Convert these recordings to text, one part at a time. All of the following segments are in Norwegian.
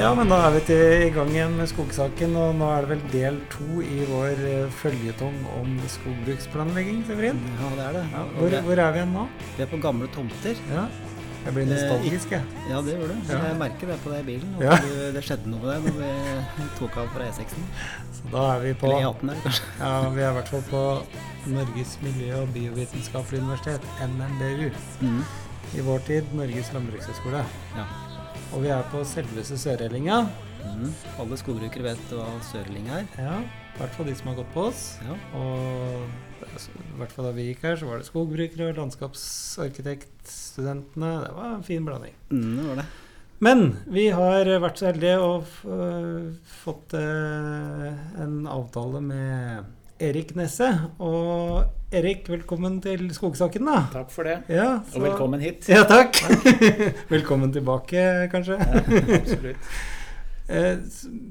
Ja, men da er vi til, i gang igjen med skogsaken, og nå er det vel del to i vår eh, føljetong om skogbruksplanlegging, Severin? Ja, det er det. Ja, hvor, det- hvor er vi igjen nå? Vi er på gamle tomter. Ja, jeg blir Eh, nostalgisk, jeg. Ja, det gjør du. Ja. Jeg merker det på deg i bilen. Ja. du, det skjedde noe med deg når vi tok av fra E6-en. Så da er vi på Eller E18 der, kanskje. Ja, vi er i hvert fall på Norges miljø- og biovitenskapelige universitet, NMBU. Mm. I vår tid Norges landbrukshøgskole. Ja. Og vi er på selveste Sørellinga. Mm. Alle skogbrukere vet hva søreling er. Ja, i hvert fall de som har gått på oss. Ja. Og i hvert fall da vi gikk her, så var det skogbrukere og landskapsarkitektstudentene. Det var en fin blanding. Mm, det var det. Men vi har vært så heldige og øh, fått øh, en avtale med Erik Nesse. Og Erik, velkommen til Skogsaken, da. Takk for det, Ja, og velkommen hit. Ja, takk. velkommen tilbake, kanskje. Ja, absolutt. Eh,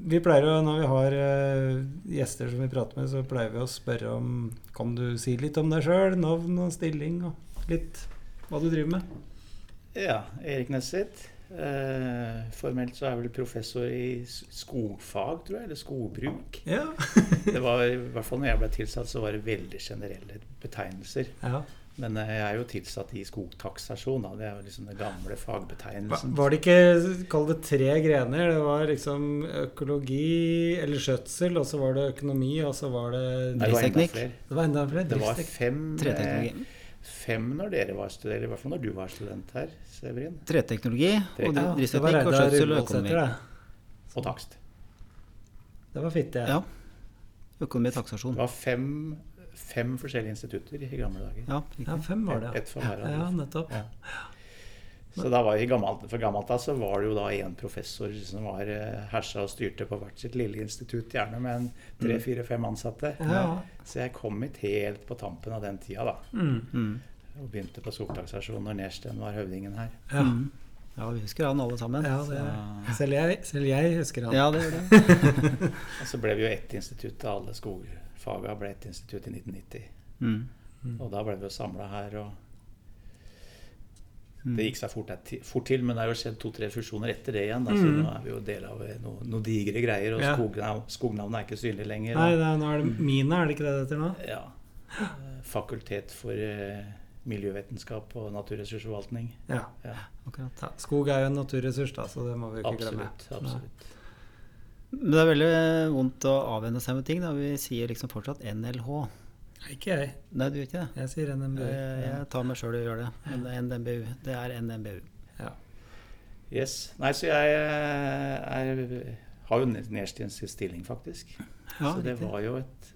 Vi pleier jo, Når vi har eh, gjester som vi prater med, så pleier vi å spørre om Kan du si litt om deg sjøl? Navn og stilling og litt hva du driver med? Ja, Erik Nesset. Eh, formelt så er jeg vel professor i skogfag, tror jeg, eller skogbruk. Ja. Det var, I hvert fall når jeg ble tilsatt, så var det veldig generelle betegnelser. ja. Men eh, jeg er jo tilsatt i skogtaksasjon, da. Det er jo liksom den gamle fagbetegnelsen. var det ikke Kall det tre grener. Det var liksom økologi eller skjøtsel, og så var det økonomi, og så var det driftsteknikk. det var enda flere. Det var enda flere. Det var fem, eh, Treteknologi. Fem når dere var studenter, eller i hvert fall når du var student her, Severin. Treteknologi og Tre- Ja, det var driftsteknikk og skjøtsel og økonomi. Og takst. Det var fitte. Ja. Økonomi og taksasjon. Det var fem, fem forskjellige institutter i gamle dager. Ja, Ja, fem var det. Ett for hver av Ja, dem. nettopp. Ja. Så da var i gammelt, For gammelt av så var det jo da én professor som var eh, hersa og styrte på hvert sitt lille institutt, gjerne med en tre-fire-fem ansatte. Ja. Så jeg kom hit helt på tampen av den tida, da. Mm. Mm. Og begynte på skogtaksasjonen når Nersten var høvdingen her. Ja. Mm. ja, vi husker han alle sammen. ja det, selv, jeg, selv jeg husker han. Ja, det gjør det. Og så ble vi jo ett institutt av alle skogfaga ble ett institutt i 1990. Mm. Og da ble vi jo samla her. og Mm. Det gikk seg fort, fort til, men det har jo skjedd to-tre fusjoner etter det igjen. Da, så Mm. nå er vi jo del av noen noe digre greier, og Ja. skognavn, skognavnet er ikke synlig lenger. Nei, det er, nå er det Mina, er det ikke det det heter nå? Ja. Eh, Fakultet for eh, miljøvitenskap og naturressursforvaltning. Ja. Ja, Akkurat. ja. Skog er jo en naturressurs, da, så det må vi ikke ikke glemme. absolutt. absolutt. Men det er veldig vondt å avvenne seg med ting. Da. Vi sier liksom fortsatt NLH. Nei, Ikke jeg. Nei, du gjør ikke det? Jeg sier NMBU. Jeg, jeg tar meg sjøl og gjør det. Men det er NMBU. Det er NMBU. Ja. Yes. Nei, så jeg eh, er, har jo Nerstens stilling, faktisk. Ja, så det riktig. var jo et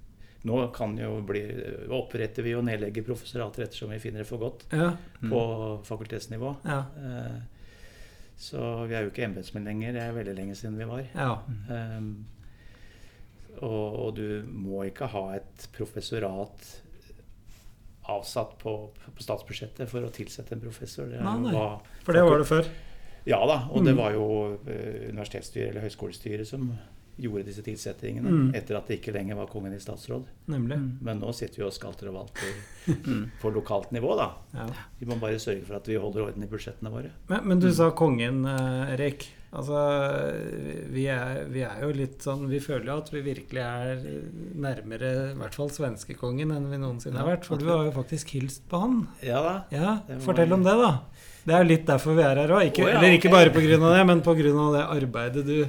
Nå kan jo bli oppretter vi og nedlegger professorater ettersom vi finner det for godt Ja. Mm. på fakultetsnivå. Ja. Eh, Så vi er jo ikke embetsmenn lenger. Det er veldig lenge siden vi var. ja. Um, og, og du må ikke ha et professorat avsatt på, på statsbudsjettet for å tilsette en professor. Det er Nei, nei. hva- For det var det før. Ja da, og det Mm. var jo eh, universitetsstyret eller høyskolestyret som gjorde disse tilsettingene Mm. etter at det ikke lenger var kongen i statsråd. Nemlig. Mm. Men nå sitter vi og skalter og valter Mm. på lokalt nivå, da. Ja. Vi må bare sørge for at vi holder orden i budsjettene våre. Men, men du sa kongen, eh, Erik. Altså, vi er, vi er jo litt sånn Vi føler jo at vi virkelig er nærmere i hvert fall svenskekongen enn vi noensinne har vært. For du har jo faktisk hilst på han. Ja da. Ja, Fortell om det, da. Det er jo litt derfor vi er her òg. Oh, ja, Eller ikke bare pga. det, men pga. det arbeidet du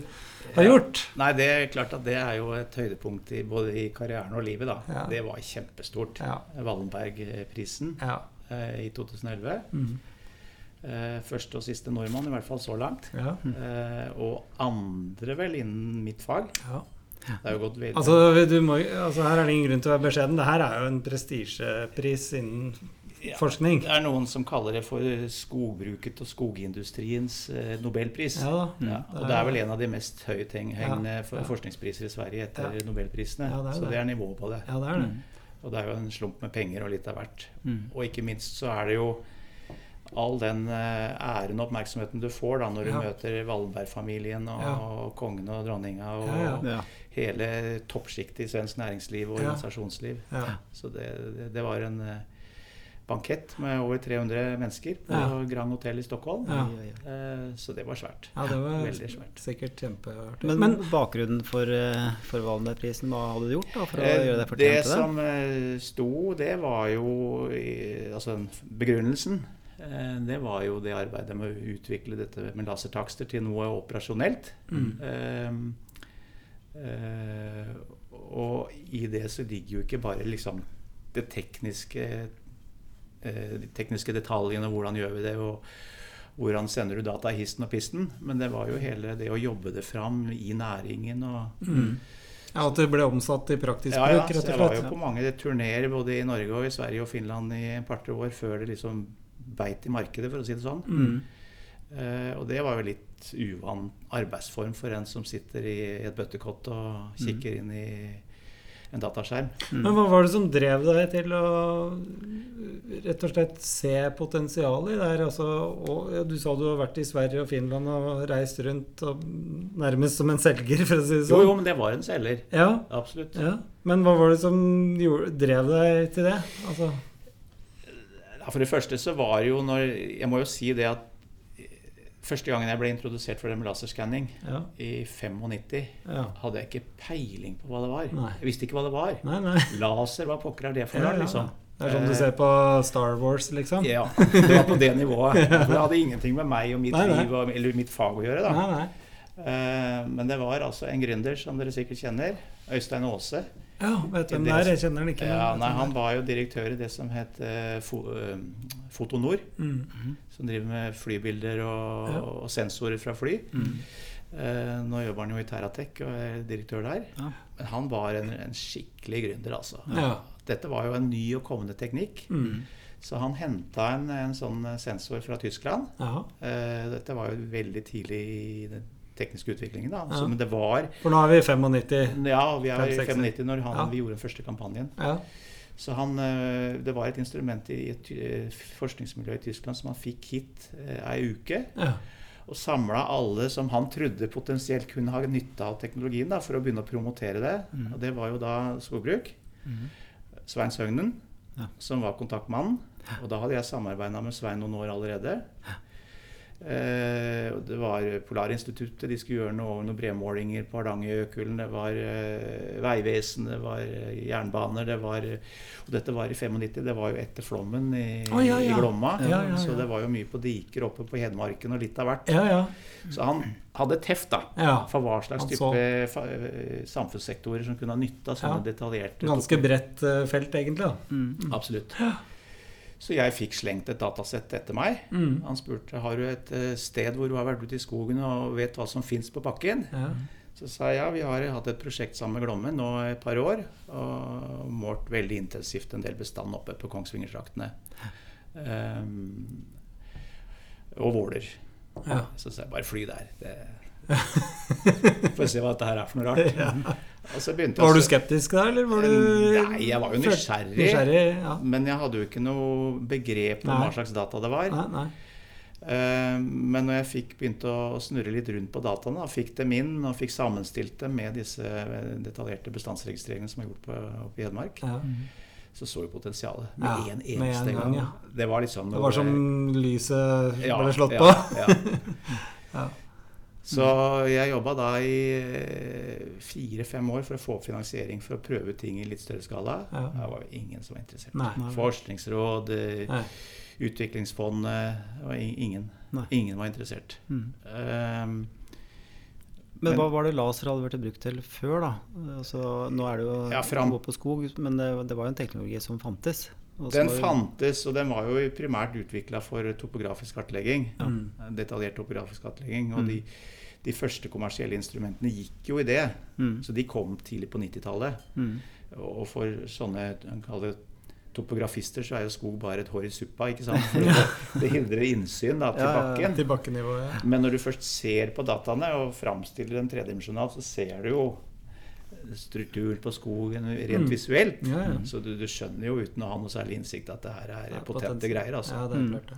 har Ja. gjort. Nei, det er klart at det er jo et høydepunkt i, både i karrieren og livet, da. Ja. Det var kjempestort. Ja. Wallenberg-prisen Ja. eh, i 2011. Mm. Eh, første og siste nordmann, i hvert fall så langt. ja. Eh, og andre vel innen mitt fag. Altså, du må, altså, her er det ingen grunn til å være beskjeden. Det her er jo en prestisjepris innen Ja. forskning. Det er noen som kaller det for skogbruket og skogindustriens eh, nobelpris. Ja da. Ja, og det er vel en av de mest høythengende Ja, for- ja. forskningspriser i Sverige etter Ja. nobelprisene. Ja, det er Så det. det er nivået på det. Ja, det er det. Mm. Og det er jo en slump med penger og litt av hvert. Mm. Og ikke minst så er det jo all den eh, æren og oppmerksomheten du får da når du Ja. møter Wallenberg-familien og, Ja. og kongen og dronninga og Ja, ja. Ja. hele toppsjiktet i svensk næringsliv og Ja. organisasjonsliv. Ja. Så det, det, det var en eh, bankett med over 300 mennesker på Ja. Grand Hotel i Stockholm. Ja. Eh, Så det var svært. Ja, det var Veldig svært. sikkert kjempeartig. Men, Men, bakgrunnen for, eh, for Wallenberg-prisen, hva hadde du gjort da for å Eh, gjøre deg det fortjent til det? som eh, sto, det var jo Altså begrunnelsen. eh, Det var jo det arbeidet med å utvikle dette med lasertakster til noe operasjonelt. Mm. Eh, eh, og i det så ligger jo ikke bare liksom det tekniske De tekniske detaljene, hvordan gjør vi det, og hvordan sender du data i histen og pisten. Men det var jo hele det å jobbe det fram i næringen og mm. ja, at det ble omsatt i praktisk ja, ja, bruk, så rett jeg og var jo på mange turneer både i Norge og i Sverige og Finland i et par-tre år før det liksom beit i markedet, for å si det sånn. Mm. Eh, og det var jo litt uvant arbeidsform for en som sitter i et bøttekott og kikker inn i en dataskjerm. Men hva var det som drev deg til å rett og slett se potensialet i det her? Altså, og, ja, du sa du har vært i Sverige og Finland og reist rundt og nærmest som en selger, for å si det sånn. jo, jo, men det var en selger. Ja, Absolutt. ja. Men hva var det som gjorde, drev deg til det? Altså, Ja, For det første så var det jo når Jeg må jo si det at første gangen jeg ble introdusert for det med laserskanning, ja, i 95, ja. hadde jeg ikke peiling på hva det var. Nei. Jeg visste ikke hva det var. Nei, nei. Laser, hva pokker er det for noe? ja. liksom? Det er sånn du Eh, ser på Star Wars, liksom? Ja, det var på det nivået. Det hadde ingenting med meg og mitt liv og, eller mitt fag å gjøre. da. Eh, Men det var altså en gründer som dere sikkert kjenner, Øystein Aase. Ja, vet hvem Det- er? Jeg kjenner han ikke. Ja, nei, han var jo direktør i det som het uh, Fo Fotonor, Mm. som driver med flybilder og, Ja. og sensorer fra fly. Mm. Uh, Nå jobber han jo i Terratec og er direktør der. Ja. Men han var en, en skikkelig gründer, altså. Ja. Dette var jo en ny og kommende teknikk. Mm. Så han henta en, en sånn sensor fra Tyskland. Eh, Dette var jo veldig tidlig i den tekniske utviklingen. da. Ja. Så, men det var For nå er vi i 95. Ja, vi er i 95. 95 når han, Ja. vi gjorde den første kampanjen. Ja. Så han, eh, det var et instrument i et eh, forskningsmiljø i Tyskland som han fikk hit eh, ei uke. ja. Og samla alle som han trodde potensielt kunne ha nytte av teknologien, da, for å begynne å promotere det. Mm. Og det var jo da skogbruk. Mm. Svein Søgnen, Ja. som var kontaktmannen. Og da hadde jeg samarbeida med Svein noen år allerede. Og det var Polarinstituttet, de skulle gjøre noe, noen brevmålinger på Hardangerjøkulen. Det var eh, Vegvesenet, det var eh, jernbaner, det var Og dette var i 95, det var jo etter flommen i, oh, ja, ja. i Glomma. Ja, ja, ja. Så det var jo mye på diker oppe på Hedmarken og litt av hvert. Ja, ja. Så han hadde teft, da. For hva slags type eh, samfunnssektorer som kunne ha nytte av sånne Ja. detaljerte Ganske bredt eh, felt, egentlig. da. Mm. Absolutt. Så jeg fikk slengt et datasett etter meg. Mm. Han spurte har du et eh, sted hvor du har vært ute i skogen og vet hva som fins på bakken. Ja. Så sa jeg ja, vi har hatt et prosjekt sammen med Glommen nå et par år. Og målt veldig intensivt en del bestand oppe på Kongsvingertraktene. Um, og Våler. Ja. Så sa jeg bare fly der. Det Får se hva dette her er for noe rart. Ja. Og så begynte Var du skeptisk da, eller var du Nei, jeg var jo nysgjerrig. nysgjerrig ja. Men jeg hadde jo ikke noe begrep om Nei. hva slags data det var. Nei, nei. Eh, Men når jeg fikk begynte å snurre litt rundt på dataene, og fikk dem inn og fikk sammenstilt dem med disse detaljerte bestandsregistreringene som er gjort på, oppe i Hedmark, Ja. så så vi potensialet med Ja, en eneste en gang, gang. ja. Det var liksom Det var som lyset ble slått ja, på. Ja. Så jeg jobba da i eh, fire-fem år for å få finansiering for å prøve ting i litt større skala. Ja. Det var jo ingen som var interessert. Nei. Forskningsråd, eh, Nei. Utviklingsfondet det Ingen. Ingen var interessert. Mm. Um, Men Men- hva var det laser hadde vært brukt til før, da? Altså, nå er det jo Ja, fram- å gå på skog, men det, det var jo en teknologi som fantes. Den fantes, og den var jo primært utvikla for topografisk kartlegging. Mm. Detaljert topografisk kartlegging. Og Mm. de, de første kommersielle instrumentene gikk jo i det. Mm. Så de kom tidlig på 90-tallet. Mm. Og for sånne kaller det topografister så er jo skog bare et hår i suppa. ikke sant? For det, det hindrer innsyn da, til Ja, ja, ja. bakken. Til bakkenivå, Ja. Men når du først ser på dataene og framstiller dem tredimensjonalt, så ser du jo strukturen på skogen rent Mm. visuelt. Ja, ja. Så du, du skjønner jo uten å ha noe særlig innsikt at det her er Ja, potente greier. altså. Ja, det er Mm. klart det.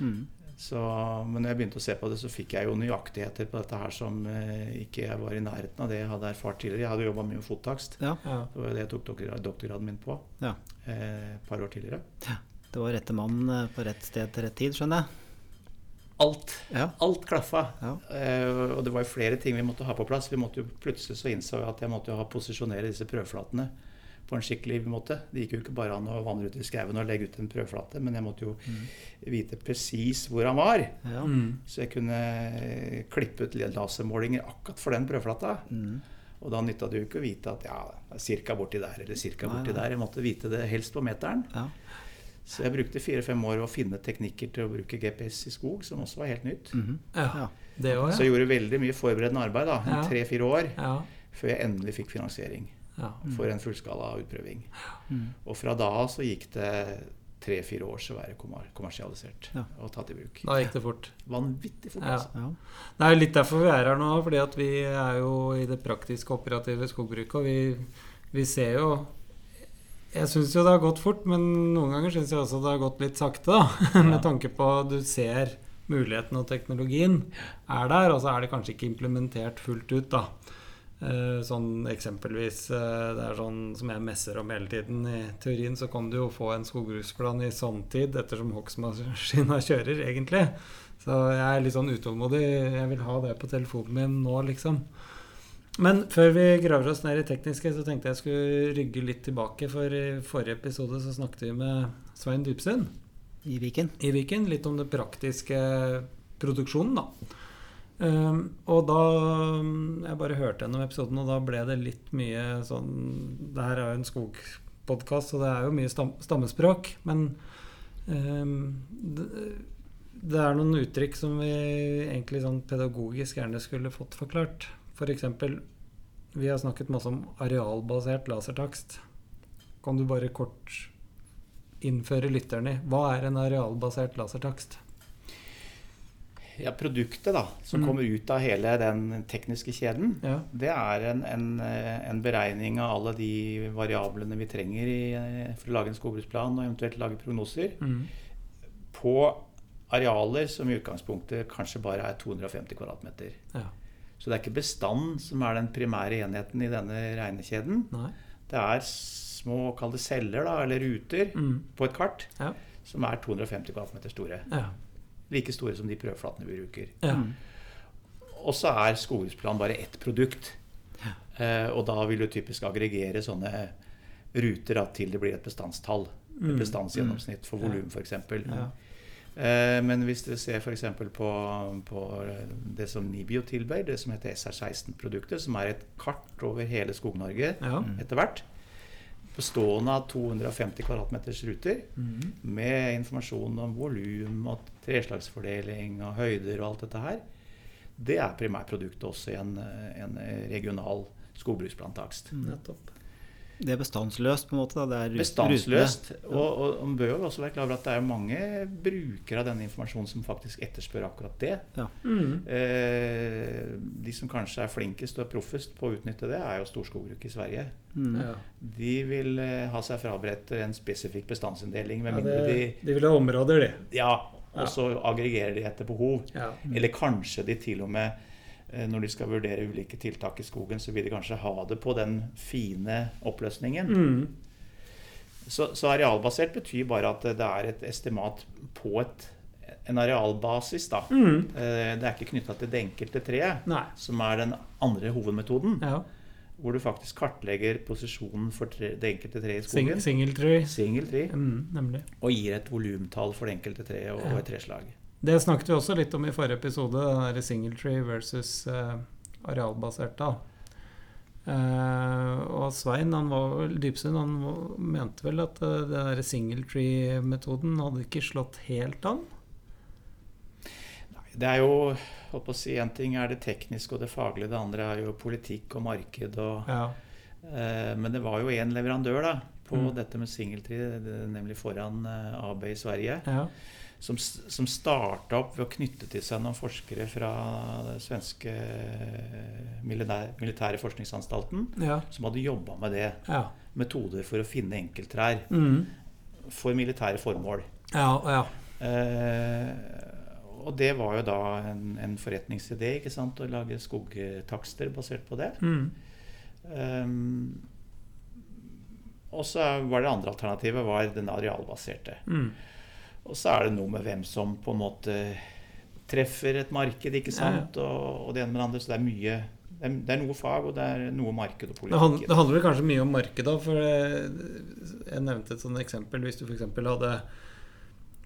Mm. Så, men når jeg begynte å se på det, så fikk jeg jo nøyaktigheter på dette her som eh, ikke jeg var i nærheten av det jeg hadde erfart tidligere. Jeg hadde jobba mye med fottakst. Ja. Ja. Det var det jeg tok doktorgraden min på Ja. eh, et par år tidligere. Det var rette mann eh, på rett sted til rett tid, skjønner jeg. Alt. Ja. Alt klaffa. Ja. Eh, og det var jo flere ting vi måtte ha på plass. Vi måtte jo Plutselig så innså jeg at jeg måtte jo ha posisjonere disse prøveflatene på en skikkelig måte. Det gikk jo ikke bare an å vandre ut i skauen og legge ut en prøveflate, men jeg måtte jo vite presis hvor han var. Ja. Mm. Så jeg kunne klippe ut lasermålinger akkurat for den prøveflata. Mm. Og da nytta det jo ikke å vite at ja, cirka borti der eller cirka borti der. Jeg måtte vite det helst på meteren. Ja. Så jeg brukte fire-fem år å finne teknikker til å bruke GPS i skog, som også var helt nytt. Mhm. Ja, Ja. det òg, Så jeg gjorde veldig mye forberedende arbeid, da, Ja. tre-fire år, ja. før jeg endelig fikk finansiering ja. for en fullskala utprøving. Mm. Og fra da av så gikk det tre-fire år så var det kommersialisert Ja. og tatt i bruk. Da gikk det fort. Vanvittig fort. Ja. altså. Ja. Det er litt derfor vi er her nå, fordi at vi er jo i det praktiske operative skogbruket. Og vi, vi ser jo Jeg syns jo det har gått fort, men noen ganger syns jeg også det har gått litt sakte. da, Med tanke på at du ser muligheten og teknologien er der, og så er det kanskje ikke implementert fullt ut. da. Eh, Sånn eksempelvis eh, Det er sånn som jeg messer om hele tiden. I teorien så kan du jo få en skogbruksplan i sanntid ettersom hogstmaskina kjører, egentlig. Så jeg er litt sånn utålmodig. Jeg vil ha det på telefonen min nå, liksom. Men før vi graver oss ned i tekniske, så tenkte jeg skulle rygge litt tilbake. For i forrige episode så snakket vi med Svein Dybsund I Viken. i Viken. Litt om det praktiske produksjonen, da. Um, og da um, Jeg bare hørte gjennom episoden, og da ble det litt mye sånn Det her er jo en skogpodkast, og det er jo mye stam stammespråk. Men um, det, det er noen uttrykk som vi egentlig sånn pedagogisk gjerne skulle fått forklart. F.eks. vi har snakket masse om arealbasert lasertakst. Kan du bare kort innføre lytterne i hva er en arealbasert lasertakst? Ja, produktet da, som Mm. kommer ut av hele den tekniske kjeden, Ja. det er en, en, en beregning av alle de variablene vi trenger i, for å lage en skogbruksplan og eventuelt lage prognoser, Mm. på arealer som i utgangspunktet kanskje bare er 250 kvadratmeter. ja. Så det er ikke bestand som er den primære enheten i denne regnekjeden. Nei. Det er små kall det celler da, eller ruter Mm. på et kart som er 250 kvadratmeter store. Ja. Like store som de prøveflatene vi bruker. ja. Mm. Og så er skogbruksplan bare ett produkt. Eh, og da vil du typisk aggregere sånne ruter da, til det blir et bestandstall. Et Mm. bestandsgjennomsnitt for Ja. volum, f.eks. Ja. Eh, men hvis dere ser f.eks. På, på det som Nibio tilbyr, det som heter SR16-produktet, som er et kart over hele Skog-Norge ja. etter hvert, bestående av 250 kvadratmeters ruter, Mm. med informasjon om volum og treslagsfordeling og høyder og alt dette her, det er primærproduktet også i en, en regional skogbruksplantakst. Nettopp. Det er bestandsløst, på en måte. Da. Det er Bestandsløst. Og, og man bør jo også være klar over at det er mange brukere av denne informasjonen som faktisk etterspør akkurat det. Mm. Eh, de som kanskje er flinkest og proffest på å utnytte det, er jo storskogbruket i Sverige. Mm. Ja. De vil eh, ha seg fraberedt en spesifikk bestandsinndeling, Ja, det, de de vil ha områder, de. Ja, Ja. Og så aggregerer de etter behov. Ja. Eller kanskje de til og med eh, når de skal vurdere ulike tiltak i skogen, så vil de kanskje ha det på den fine oppløsningen. Mm. Så, så arealbasert betyr bare at det er et estimat på et, en arealbasis. Da. Mm. Eh, Det er ikke knytta til det enkelte treet, Nei. som er den andre hovedmetoden. Ja. Hvor du faktisk kartlegger posisjonen for tre, det enkelte treet i skogen. single tree. Single tree. Mm, nemlig. Og gir et volumtall for det enkelte treet og, Ja. et treslag. Det snakket vi også litt om i forrige episode, den der single tree versus uh, arealbasert. da. Uh, og Svein han var vel Dybsund han mente vel at uh, den der single tree-metoden hadde ikke slått helt an? Det er jo holdt på å si, En ting er det tekniske og det faglige, det andre er jo politikk og marked. Og, Ja. eh, men det var jo én leverandør da, på Mm. dette med singeltri, nemlig foran eh, AB i Sverige, ja. som, som starta opp ved å knytte til seg noen forskere fra den svenske eh, militære, militære forskningsanstalten, Ja. som hadde jobba med det. Ja. Metoder for å finne enkelttrær Mm. for militære formål. ja. ja. Eh, og det var jo da en, en forretningsidé, ikke sant, å lage skogtakster basert på det. Mm. Um, Og så var det andre alternativet var den arealbaserte. Mm. Og så er det noe med hvem som på en måte treffer et marked, ikke sant? Og, og det ene med det andre. Så det er mye det er, det er noe fag, og det er noe marked og Det, hand, politikk. det handler kanskje mye om markedet. For jeg nevnte et sånt eksempel. Hvis du f.eks. hadde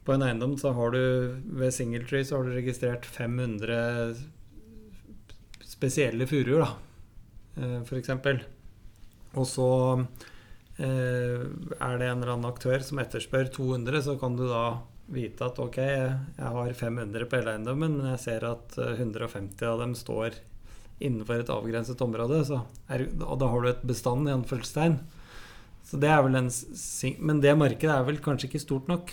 på en eiendom, så har du ved Singletree så har du registrert 500 spesielle furuer, da. F.eks. Og så eh, er det en eller annen aktør som etterspør 200, så kan du da vite at ok, jeg har 500 på hele eiendommen, men jeg ser at eh, 150 av dem står innenfor et avgrenset område, er, og da har du et bestand i anfølgelsestegn. Så Men det markedet er vel kanskje ikke stort nok.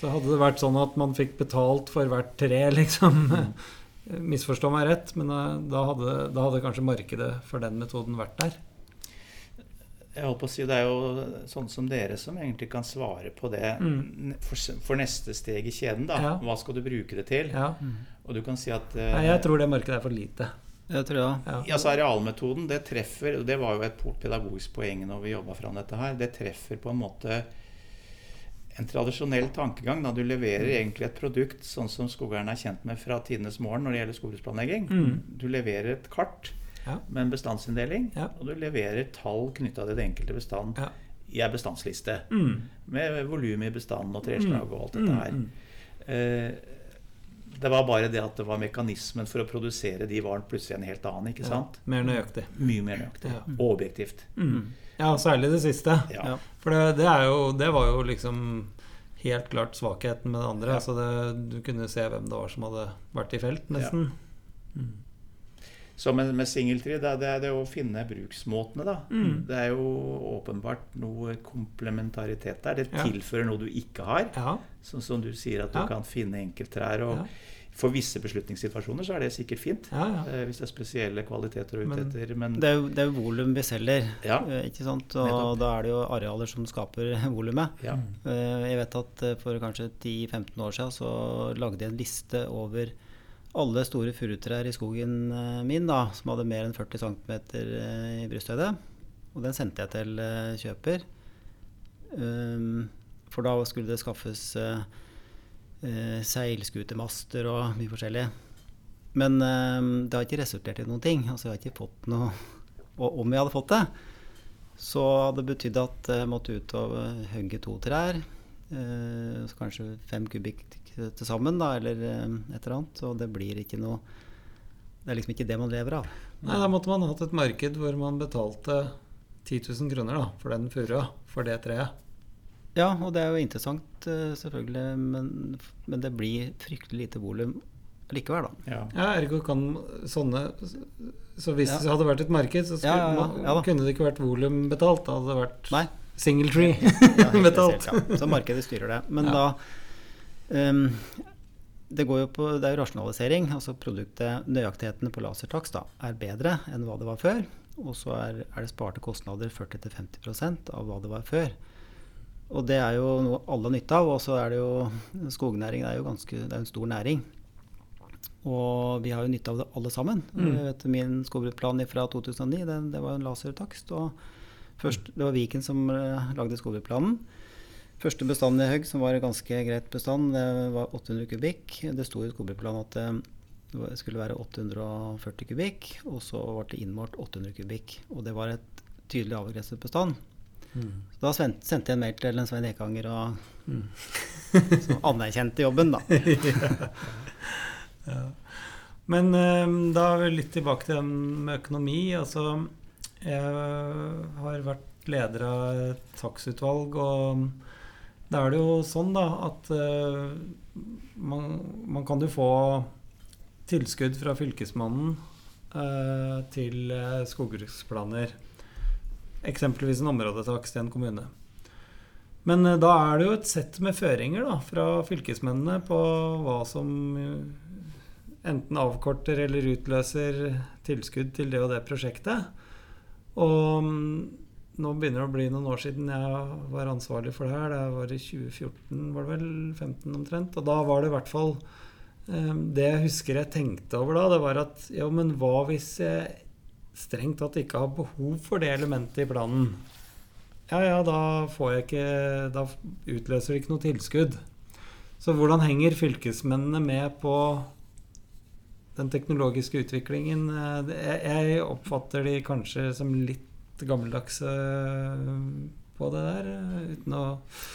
Så hadde det vært sånn at man fikk betalt for hvert tre, liksom Misforstå meg rett, men da, da, hadde, da hadde kanskje markedet for den metoden vært der. Jeg holdt på å si, Det er jo sånn som dere som egentlig kan svare på det Mm. for, for neste steg i kjeden. da. Ja. Hva skal du bruke det til? Ja. Og du kan si at eh, Nei, jeg tror det markedet er for lite. Jeg tror det, Ja. Ja, så Arealmetoden det treffer, og det var jo et pedagogisk poeng når vi jobba fram dette her, det treffer på en måte en tradisjonell tankegang. da Du leverer egentlig et produkt sånn som skogeierne er kjent med fra tidenes morgen når det gjelder skogbruksplanlegging. Mm. Du leverer et kart Ja. med en bestandsinndeling, Ja. og du leverer tall knytta til det enkelte bestand Ja. i ei bestandsliste. Mm. Med volum i bestanden og treslag og alt dette her. Mm, Eh, det var bare det at det var mekanismen for å produsere de var plutselig en helt annen. ikke sant? mer nøyaktig. Mye mer nøyaktig. Og objektivt. Mm. Ja, særlig det siste. Ja. Ja. For det, det, er jo, det var jo liksom helt klart svakheten med det andre. Ja. Altså det, du kunne se hvem det var som hadde vært i felt, nesten. Mm. Så med, med singeltre, det, er- det er det å finne bruksmåtene, da. Mm. Det er jo åpenbart noe komplementaritet der. Det Ja. tilfører noe du ikke har. Ja. Sånn som du sier, at du Ja. kan finne enkelttrær. Og Ja. For visse beslutningssituasjoner så er det sikkert fint. Ja, ja. Eh, hvis det er spesielle kvaliteter å ute etter. Men Det er jo, det er volum vi selger, Ja. eh, ikke sant? Og Nettopp. da er det jo arealer som skaper volumet. ja. Eh, Jeg vet at eh, for kanskje 10-15 år siden så lagde jeg en liste over alle store furutrær i skogen eh, min da, som hadde mer enn 40 cm i brysthøyde. Og den sendte jeg til kjøper. Um, For da skulle det skaffes eh, eh, seilskutemaster og mye forskjellig. Men eh, det har ikke resultert i noen ting. Altså jeg har ikke fått noe Og om jeg hadde fått det, så hadde det betydd at jeg måtte ut og hogge to trær. Eh, så kanskje fem kubikk til sammen, da, eller eh, et eller annet. Og det blir ikke noe Det er liksom ikke det man lever av. Nei, da måtte man hatt et marked hvor man betalte 10 000 kroner da, for den furua, for det treet. Ja, og det er jo interessant, eh, selvfølgelig, men, men det blir fryktelig lite volum likevel, da. ja. Ja, ergo kan sånne Så hvis Ja. det hadde vært et marked, så skulle, Ja, ja, ja, ja da. kunne det ikke vært volum betalt. Da hadde det vært Nei. single tree Ja, betalt. spesielt, ja. Så markedet styrer det. Men Ja. da um, det, går jo på, det er jo rasjonalisering. altså produktet, Nøyaktigheten på lasertakst da, er bedre enn hva det var før. Og så er, er det sparte kostnader 40-50% av hva det var før. Og det er jo noe alle har nytte av. Og så er det jo skognæring det er jo ganske, det er en stor næring. Og vi har jo nytte av det alle sammen. Mm. Vet, min skogbruksplan fra 2009 det, det var en lasertakst. og først, Det var Viken som eh, lagde skogbrukplanen. Første bestanden i Høgg, som var en ganske greit bestand, det var 800 kubikk. Det sto i skogbrukplanen at det skulle være 840 kubikk, og så ble det innmålt 800 kubikk. Og det var et tydelig avgrenset bestand. Mm. Da sendte jeg en mail til en Svein Ekanger og Mm. som anerkjente jobben, da. Ja. Men eh, da er litt tilbake til den med økonomi. Altså, jeg har vært leder av et takstutvalg, og da er det jo sånn da at eh, man, man kan jo få tilskudd fra Fylkesmannen eh, til eh, skogbruksplaner. Eksempelvis en områdetakst i en kommune. Men eh, da er det jo et sett med føringer da, fra fylkesmennene på hva som eh, enten avkorter eller utløser tilskudd til det og det prosjektet. Og mm, nå begynner det å bli noen år siden jeg var ansvarlig for det her. Det var i 2014, var det vel? 15 omtrent. Og da var det i hvert fall eh, Det jeg husker jeg tenkte over da, det var at jo, men hva hvis jeg strengt tatt ikke har behov for det elementet i planen? ja, ja, da får jeg ikke Da utløser det ikke noe tilskudd. Så hvordan henger fylkesmennene med på den teknologiske utviklingen? Eh, Jeg oppfatter de kanskje som litt gammeldagse på det der, eh, uten å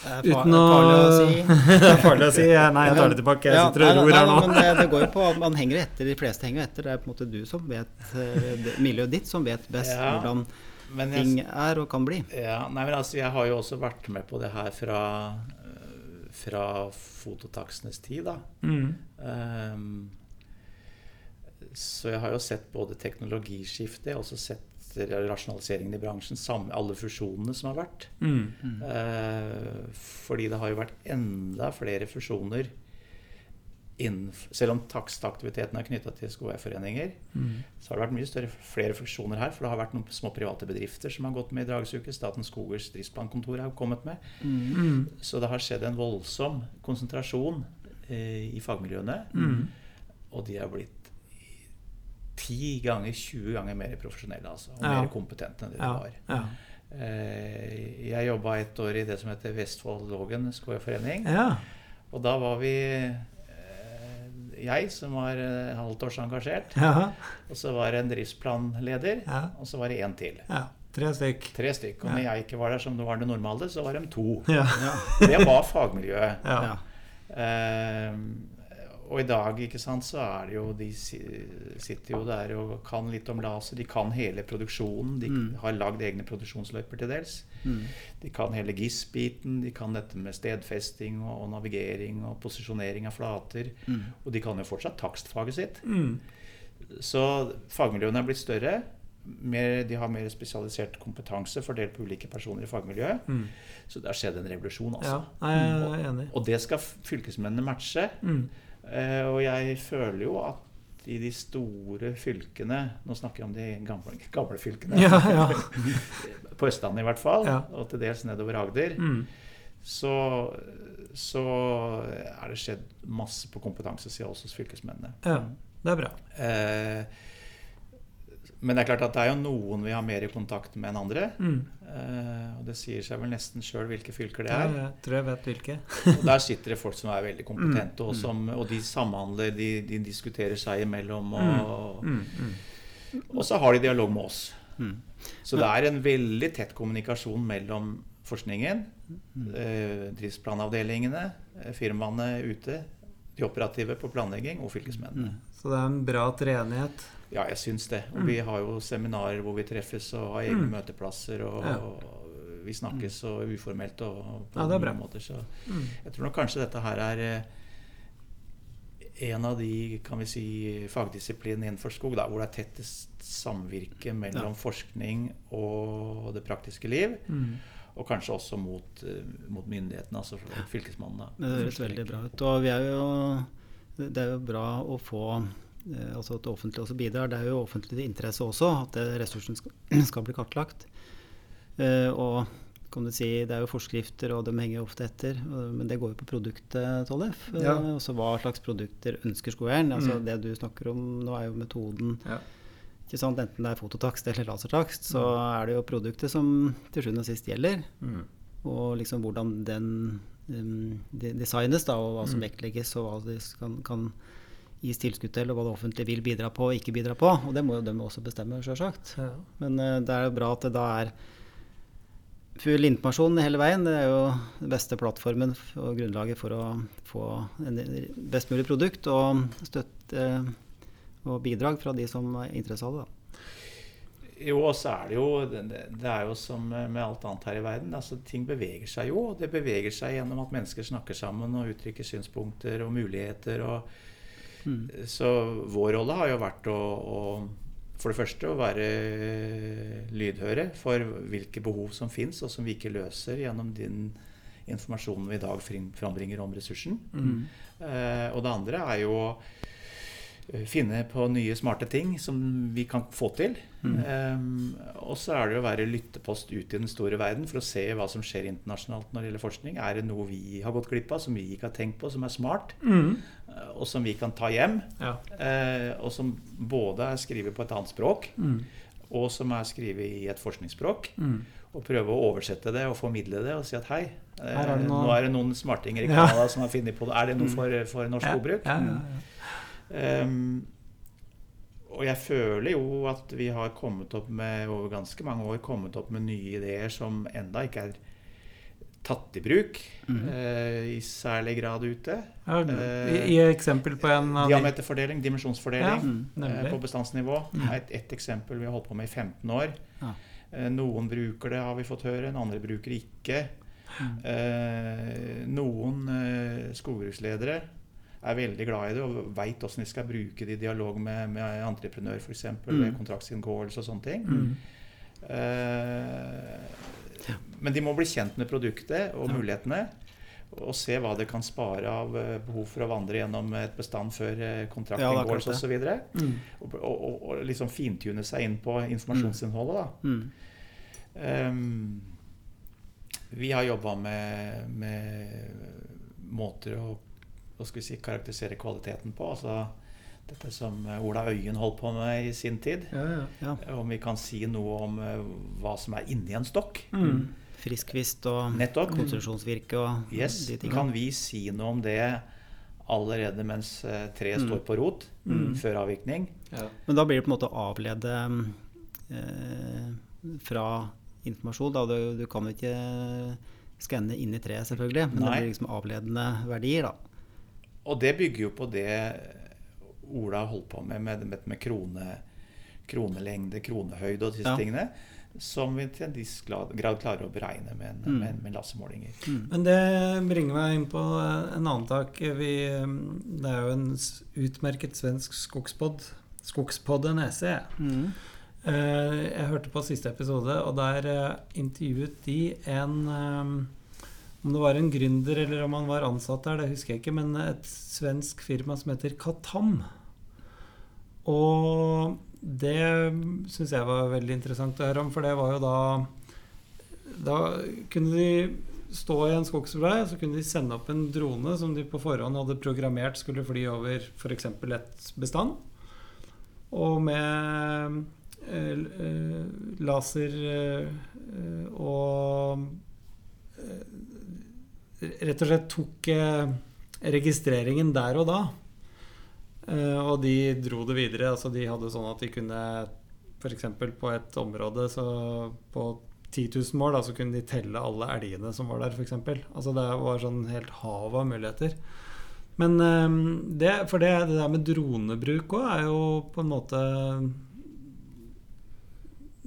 Det er farlig å si. Det er farlig å si. Nei, jeg tar det tilbake. Jeg Ja, sitter nei, og ror her nå. Men det, det går jo på at man henger etter. De fleste henger etter. Det er på en måte du som vet eh, miljøet ditt som vet best Ja, hvordan Men ting er og kan bli. ja, nei, men altså, jeg har jo også vært med på det her fra, fra fototaksenes tid, da. Mm. Um, så jeg har jo sett både teknologiskiftet, jeg har også sett rasjonaliseringen i bransjen, samme, alle fusjonene som har vært. Mm. Eh, fordi det har jo vært enda flere fusjoner Selv om takstaktiviteten er knytta til skogveierforeninger, Mm. så har det vært mye større, flere fusjoner her. For det har vært noen små private bedrifter som har gått med i dragsuke. Statens Skogers driftsplankontor har kommet med. Mm. Så det har skjedd en voldsom konsentrasjon eh, i fagmiljøene. Mm. Og de har blitt 10 ganger, 20 ganger mer profesjonelle altså, og Ja. mer kompetente enn det de var. Ja. Eh, Jeg jobba et år i det som heter Vestfold Lågen skogforening. ja. Og da var vi eh, jeg som var eh, halvt års engasjert, Ja. og så var det en driftsplanleder, Ja. og så var det én til. ja. Tre stykk. Tre stykk. Og når jeg ikke var der som det var det normale, så var de to. Ja. Det var fagmiljøet. Ja. Ja. Og i dag ikke sant, så er det jo De sitter jo der og kan litt om laser. De kan hele produksjonen. De Mm. har lagd egne produksjonsløyper til dels. Mm. De kan hele GIS-biten. De kan dette med stedfesting og, og navigering og posisjonering av flater. Mm. Og de kan jo fortsatt takstfaget sitt. Mm. Så fagmiljøene er blitt større. Mer, de har mer spesialisert kompetanse fordelt på ulike personer i fagmiljøet. Mm. Så det har skjedd en revolusjon, altså. Ja, jeg er enig. Og det skal fylkesmennene matche. Mm. Eh, og jeg føler jo at i de store fylkene Nå snakker jeg om de gamle, gamle fylkene. Ja, ja. På Østlandet i hvert fall, Ja. og til dels nedover Agder. Mm. Så, så er det skjedd masse på kompetansesida også hos fylkesmennene. ja. Det er bra. Eh, men det er klart at det er jo noen vi har mer i kontakt med enn andre. Mm. Eh, og det sier seg vel nesten sjøl hvilke fylker det Ja, er. jeg tror jeg vet hvilke. Og der sitter det folk som er veldig kompetente, og, som, og de samhandler, de, de diskuterer seg imellom. Og, Mm. Mm. og så har de dialog med oss. Mm. Så det er en veldig tett kommunikasjon mellom forskningen, eh, driftsplanavdelingene, eh, firmaene ute, de operative på planlegging og fylkesmennene. Så det er en bra treenighet. Ja, jeg syns det. Mm. Og vi har jo seminarer hvor vi treffes og har egne møteplasser. Og, og vi snakkes så uformelt og på Ja, det bra. mange måter. Så Mm. jeg tror nok kanskje dette her er eh, en av de kan vi si, fagdisiplinene innenfor skog da, hvor det er tettest samvirke mellom Ja. forskning og det praktiske liv. Mm. Og kanskje også mot, eh, mot myndighetene, altså fylkesmannen. da. Det høres veldig bra ut. Og vi er jo, det er jo bra å få altså at det offentlige også bidrar. Det er jo offentlig interesse også at ressursen skal, skal bli kartlagt. Eh, og kan du si, Det er jo forskrifter, og de henger ofte etter. Men det går jo på produktet, Tollef. Eh, Ja. Altså hva slags produkter ønsker skogeieren. Altså Mm. Det du snakker om nå, er jo metoden Ja. ikke sant? Enten det er fototakst eller lasertakst, så er det jo produktet som til sjuende og sist gjelder. Mm. Og liksom hvordan den um, de- designes, da, og hva som Mm. vektlegges, og hva de kan, kan gis tilskudd til, og hva det offentlige vil bidra på og ikke bidra på. Og det må jo de også bestemme, sjølsagt. Ja. Men eh, det er jo bra at det da er full informasjon hele veien. Det er jo den beste plattformen og grunnlaget for å få en best mulig produkt og støtte og bidrag fra de som er interessert da. Jo, og så er det jo Det det er jo som med alt annet her i verden. altså Ting beveger seg jo. Det beveger seg gjennom at mennesker snakker sammen og uttrykker synspunkter og muligheter. og Mm. Så vår rolle har jo vært å, å for det første å være lydhøre for hvilke behov som fins, og som vi ikke løser gjennom den informasjonen vi i dag frambringer om ressursen. Mm. Eh, og det andre er jo finne på nye smarte ting som vi kan få til. Eh, og så er det å være lyttepost ut i den store verden for å se hva som skjer internasjonalt når det gjelder forskning. Er det noe vi har gått glipp av, som vi ikke har tenkt på, som er smart, Mm. eh, og som vi kan ta hjem? Ja. Uh, og som både er skrevet på et annet språk, Mm. og som er skrevet i et forskningsspråk. Mm. Og prøve å oversette det og formidle det og si at hei, eh, er det noe- nå er det noen smartinger i Ja. Canada som har funnet på det. Er det noe for, for norsk Ja, skogbruk? ja, ja, ja. Um, og jeg føler jo at vi har kommet opp med over ganske mange år kommet opp med nye ideer som enda ikke er tatt i bruk Mhm. uh, i særlig grad ute. Ja, Eh, I, I eksempel på en av Diameterfordeling, dimensjonsfordeling ja, uh, på bestandsnivå. Mm. Et, et eksempel vi har holdt på med i 15 år. Ja. Uh, noen bruker det, har vi fått høre. Andre bruker det ikke. Mm. Eh, noen eh, skogbruksledere er veldig glad i det og veit åssen de skal bruke det i dialog med, med entreprenør, f.eks. Mm. ved kontraktsinngåelse og sånne ting. Mm. Eh, men de må bli kjent med produktet og Ja. mulighetene. Og se hva det kan spare av eh, behov for å vandre gjennom et bestand før kontraktinngåelse Ja, er kontraktinngåelse klart osv. Og, Mm. og, og, og liksom fintune seg inn på informasjonsinnholdet. da. Mm. Um, vi har jobba med, med måter å hva skal vi si, karakterisere kvaliteten på. Altså dette som Ola Øyen holdt på med i sin tid. Ja, ja. Ja. Om vi kan si noe om eh, hva som er inni en stokk. Mm. Friskvist og Nettopp. konstruksjonsvirke og Yes. de tingene. Kan vi si noe om det allerede mens eh, treet Mm. står på rot, Mm. før avvirkning? Ja. Men da blir det på en måte å avlede eh, fra informasjon. Da. Du, du kan jo ikke skanne inn i treet, selvfølgelig, men Nei. det blir liksom avledende verdier. da. Og det bygger jo på det Ola holdt på med, med, med, med krone, kronelengde, kronehøyde og disse Ja. tingene. Som vi til en viss grad klarer å beregne med, en, Mm. med, med lasermålinger. Men det bringer meg inn på en annen tak. Vi, det er jo en utmerket svensk skogspod. Skogspodden SE. Mm. Eh, Jeg hørte på siste episode, og der eh, intervjuet de en eh, Om det var en gründer eller om han var ansatt der, det husker jeg ikke, men et svensk firma som heter Katam. Og det syns jeg var veldig interessant å høre om, for det var jo da Da kunne de stå i en skogsvei, og så kunne de sende opp en drone som de på forhånd hadde programmert skulle fly over f.eks. et bestand. Og med eh, eh, laser eh, og rett og slett tok eh, registreringen der og da. Eh, og de dro det videre. Altså de hadde sånn at de kunne f.eks. på et område så på 10 000 mål, da, så kunne de telle alle elgene som var der, f.eks. Altså det var sånn helt hav av muligheter. Men eh, det, for det, det der med dronebruk òg er jo på en måte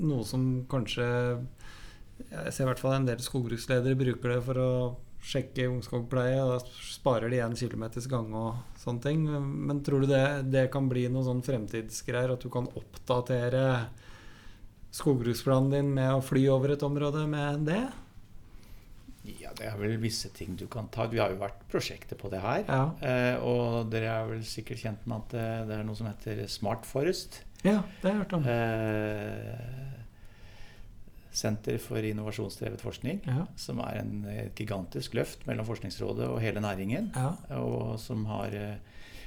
noe som kanskje Jeg ser i hvert fall en del skogbruksledere bruker det for å sjekke ungskogpleie. og Da sparer de én kilometers gang og sånne ting. Men tror du det, det kan bli noe sånn fremtidsgreier? At du kan oppdatere skogbruksplanen din med å fly over et område med det? Ja, det er vel visse ting du kan ta. Vi har jo vært prosjekter på det her. Ja. Eh, og dere er vel sikkert kjent med at det, det er noe som heter Smart Forest. ja, det har jeg hørt om. Eh, Senter for innovasjonsdrevet forskning. Ja. Som er en et gigantisk løft mellom Forskningsrådet og hele næringen. Ja. Og som har eh,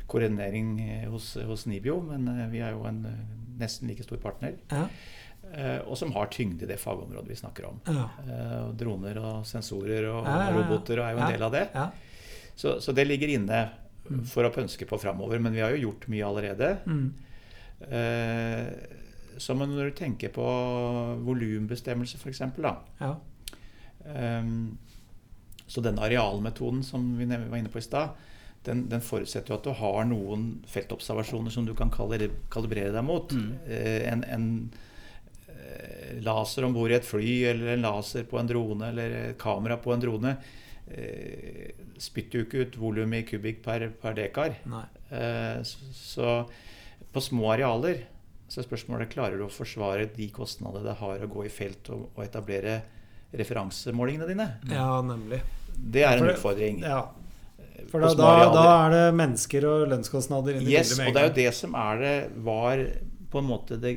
koordinering eh, hos, hos NIBIO, men eh, vi er jo en nesten like stor partner. Ja. Eh, og som har tyngde i det fagområdet vi snakker om. Ja. Eh, og droner og sensorer og roboter er jo en del av det. ja. Så, så det ligger inne Mm. for å pønske på framover. Men vi har jo gjort mye allerede. Mm. Eh, men når du tenker på volumbestemmelse, f.eks., ja. Um, så den arealmetoden som vi var inne på i stad, den, den forutsetter jo at du har noen feltobservasjoner som du kan kalibre- kalibrere deg mot. Mm. Eh, en, en eh, laser om bord i et fly, eller en laser på en drone, eller et kamera på en drone, eh, spytter jo ikke ut volum i kubikk per, per dekar. Eh, så, så på små arealer så er spørsmålet klarer du å forsvare de kostnadene det har å gå i felt og, og etablere referansemålingene dine. Ja, nemlig. Det er en det- utfordring. Ja. For da, da, da er det mennesker og lønnskostnader inne i Yes, bildet med og en det er jo det som er det var på en måte det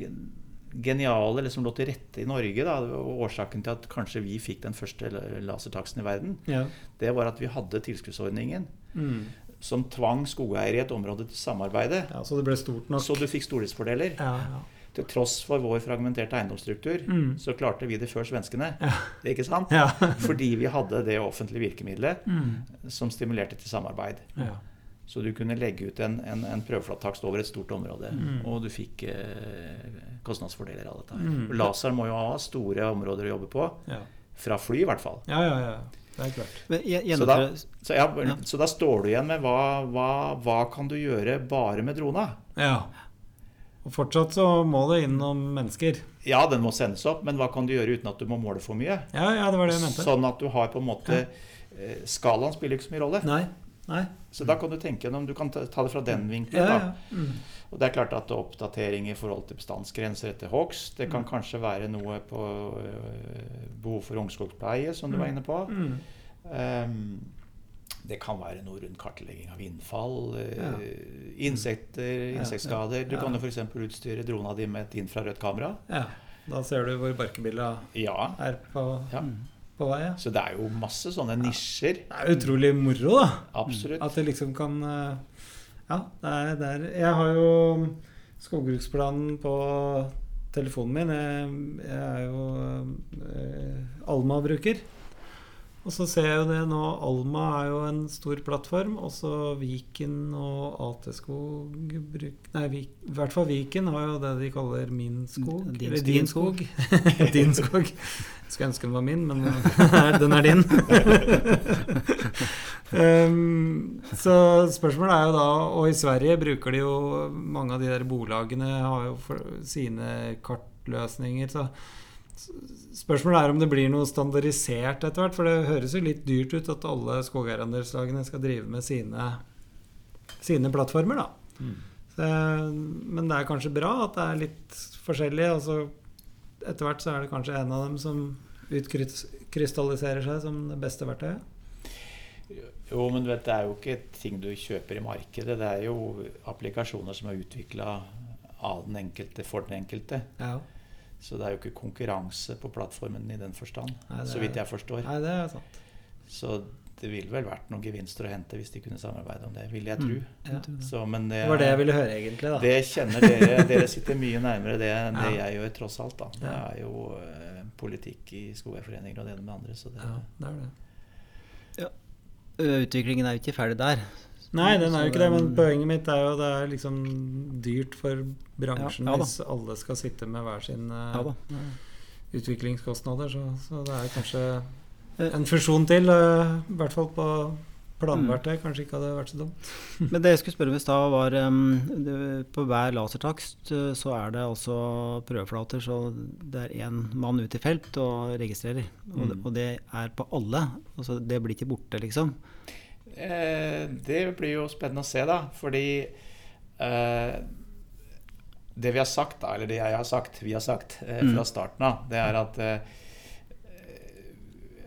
geniale, eller som lå til rette i Norge. Da, og årsaken til at kanskje vi fikk den første lasertaksten i verden, Ja. det var at vi hadde tilskuddsordningen Mm. Som tvang skogeiere i et område til samarbeide. ja, så det ble stort nok. Så du fikk stordriftsfordeler. Ja, ja. til tross for vår fragmenterte eiendomsstruktur, Mm. så klarte vi det før svenskene. Ja. Ikke sant? Ja. Fordi vi hadde det offentlige virkemidlet Mm. som stimulerte til samarbeid. ja. Så du kunne legge ut en, en, en prøveflattakst over et stort område, Mm. og du fikk eh, kostnadsfordeler av dette. her. Mm. Laser må jo ha store områder å jobbe på, Ja. fra fly i hvert fall. ja, ja, ja. Det er klart. Så da, så, ja, Ja. så da står du igjen med hva, hva, hva kan du gjøre bare med drona? Ja. Og fortsatt så må det innom mennesker. Ja, den må sendes opp, men hva kan du gjøre uten at du må måle for mye? Ja, ja, det var det jeg mente. Sånn at du har på en måte eh, Skalaen spiller ikke så mye rolle. Nei. Nei. Så da kan du tenke gjennom Du kan ta ta det fra den vinkelen. Ja, da. ja. Mm. Og det er klart at oppdatering i forhold til bestandsgrenser etter hogst, det Mm. kan kanskje være noe på øh, behov for ungskogspleie, som du var inne på. Mm. Um, det kan være noe rundt kartlegging av innfall, øh, Ja. insekter, Ja, insektskader. Du kan jo f.eks. utstyre drona di med et infrarødt kamera. ja. Da ser du hvor barkebilla Ja. er på, ja. på vei. Ja. Så det er jo masse sånne nisjer. Det er utrolig moro, da. Absolutt. At det liksom kan eh, Ja, det er, det er Jeg har jo skogbruksplanen på telefonen min. Jeg, jeg er jo eh, Alma-bruker. Og så ser jeg jo det nå Alma er jo en stor plattform. Også Viken og AT-skog bruk... Nei, Vik, i hvert fall Viken har jo det de kaller min skog. Din- eller din skog. skog. din skog. Skulle ønske den var min, men den er din. um, så spørsmålet er jo da Og i Sverige bruker de jo Mange av de der bolagene har jo for, sine kartløsninger. Så spørsmålet er om det blir noe standardisert etter hvert. For det høres jo litt dyrt ut at alle skogeierandelslagene skal drive med sine, sine plattformer, da. Mm. Så, men det er kanskje bra at det er litt forskjellig. Og så etter hvert så er det kanskje en av dem som utkrystalliserer seg som det beste verktøyet. Jo, men du vet, det er jo ikke ting du kjøper i markedet. Det er jo applikasjoner som er utvikla av den enkelte for den enkelte. Ja. Så det er jo ikke konkurranse på plattformen i den forstand, Nei, så vidt jeg forstår. Nei, det er sant. Så det ville vel vært noen gevinster å hente hvis de kunne samarbeide om det, vil jeg tro. Ja. Så, men det, Det var det jeg ville høre, egentlig. da. det kjenner dere. Dere sitter mye nærmere det enn det Ja. jeg gjør, tross alt. da. Det er jo eh, politikk i skogeierforeninger og det ene med andre. Så det, Ja, det er det. Utviklingen er jo ikke ferdig der. Nei, den er jo ikke det, men poenget mitt er jo det er liksom dyrt for bransjen Ja, ja hvis alle skal sitte med hver sin eh, Ja utviklingskostnader. Så, så det er kanskje Eh. en fusjon til, eh, i hvert fall på planverktøy, kanskje ikke hadde vært så dumt. Men det jeg skulle spørre om i stad, var um, det, På hver lasertakst uh, så er det altså prøveflater, så det er én mann ute i felt og registrerer. Og, det, Mm. og det er på alle. Altså det blir ikke borte, liksom. Eh, det blir jo spennende å se, da. Fordi eh, det vi har sagt, da, eller det jeg har sagt, vi har sagt eh, fra Mm. starten av, det er at eh,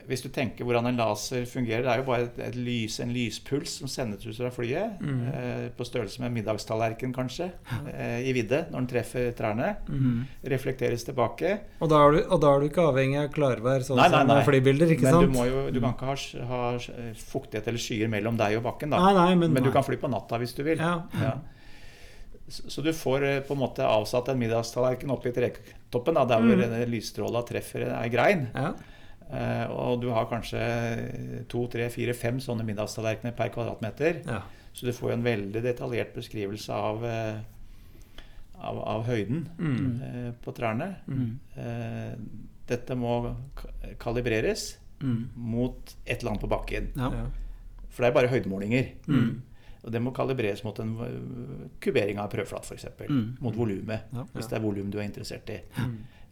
hvis du tenker hvordan en laser fungerer, det er jo bare et, et lys, en lyspuls som sendes ut fra flyet, Mm. eh, på størrelse med en middagstallerken kanskje, eh, i vidde når den treffer trærne. Reflekteres tilbake. Og da, du, og da er du ikke avhengig av klarvær, sånn Nei, nei, som flybilder, ikke Men sant? du, må jo, du kan ikke ha, ha fuktighet eller skyer mellom deg og bakken, da. Nei, nei, men, Men du nei. kan fly på natta hvis du vil. Ja. Ja. Så du får eh, på en måte avsatt en middagstallerken oppi da, der hvor Mm. mm. lysstråla treffer ei grein. Ja. Eh, og du har kanskje to, tre, fire, fem sånne middagstallerkener per kvadratmeter. ja. Så du får jo en veldig detaljert beskrivelse av, eh, av, av høyden Mm. eh, på trærne. Mm. Eh, dette må kalibreres Mm. mot et eller annet på bakken. Ja. For det er bare høydemålinger. Mm. Og det må kalibreres mot en kubering av prøveflat, f.eks. Mm. Mot volumet, Ja. hvis det er volum du er interessert i.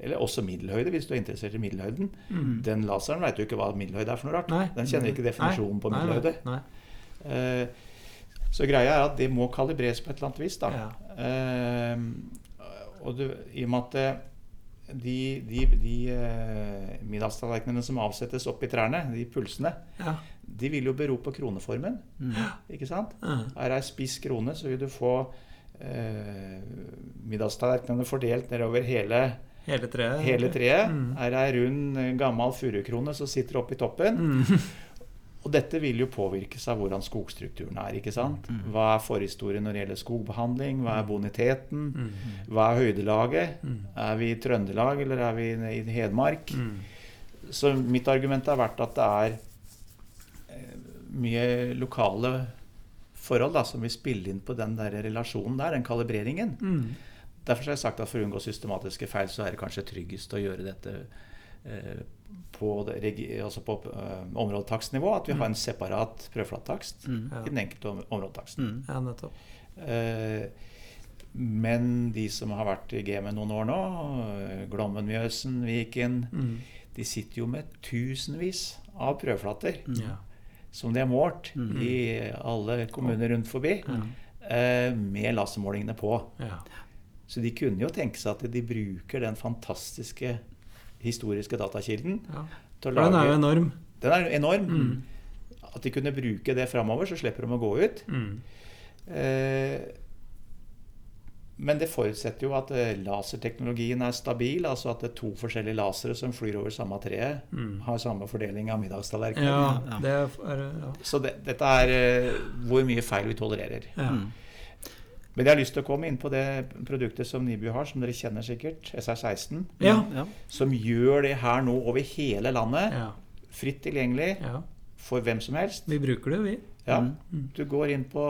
Eller også middelhøyde, hvis du er interessert i middelhøyden. Mm. Den laseren vet jo ikke hva middelhøyde er for noe rart. Nei. Den kjenner ikke definisjonen på Nei, på middelhøyde. Nei. uh, så greia er at det må kalibreres på et eller annet vis. da. Ja. Uh, og du, I og med at eh, de, de, de uh, middagstallerkenene som avsettes opp i trærne, de pulsene, Ja. de vil jo bero på kroneformen. Mm. ikke sant? Mm. Er ei spiss krone, så vil du få uh, middagstallerkenene fordelt nedover hele, Hele treet. hele treet. Mm. Er ei rund, eh, gammel furukrone som sitter oppe i toppen. Mm. Og dette vil jo påvirkes av hvordan skogstrukturen er. ikke sant? Hva er forhistorien når det gjelder skogbehandling? Hva er boniteten? Mm. Hva er høydelaget? Er vi i Trøndelag, eller er vi i Hedmark? Mm. Så mitt argument har vært at det er eh, mye lokale forhold da, som vil spille inn på den der relasjonen der, den kalibreringen. Mm. Derfor har jeg sagt at for å unngå systematiske feil, så er det kanskje tryggest å gjøre dette eh, på, det, altså på eh, områdetakstnivå. At vi har en separat prøveflattakst Mm. Ja. i den enkelte om- områdetaksten. Mm. ja, nettopp. Eh, men de som har vært i gamet noen år nå, Glommen, Mjøsen, Viken, Mm. de sitter jo med tusenvis av prøveflater Ja. som de har målt Mm. i alle kommuner rundt forbi, eh, med lasermålingene på. Ja. Så de kunne jo tenke seg at de bruker den fantastiske historiske datakilden ja. til å For den er jo enorm. Den er enorm. Mm. At de kunne bruke det framover, så slipper de å gå ut. Mm. Eh, men det forutsetter jo at eh, laserteknologien er stabil, altså at det er to forskjellige lasere som flyr over samme treet, Mm. har samme fordeling av middagstallerkenen. Ja, Ja. det ja. Så det, dette er eh, hvor mye feil vi tolererer. Ja. Mm. Men jeg har lyst til å komme inn på det produktet som Nibu har, som dere kjenner sikkert, SR16, Ja. Ja. som gjør det her nå over hele landet. ja. Fritt tilgjengelig ja. For hvem som helst. Vi bruker det, vi. Ja, Mm. Du går inn på,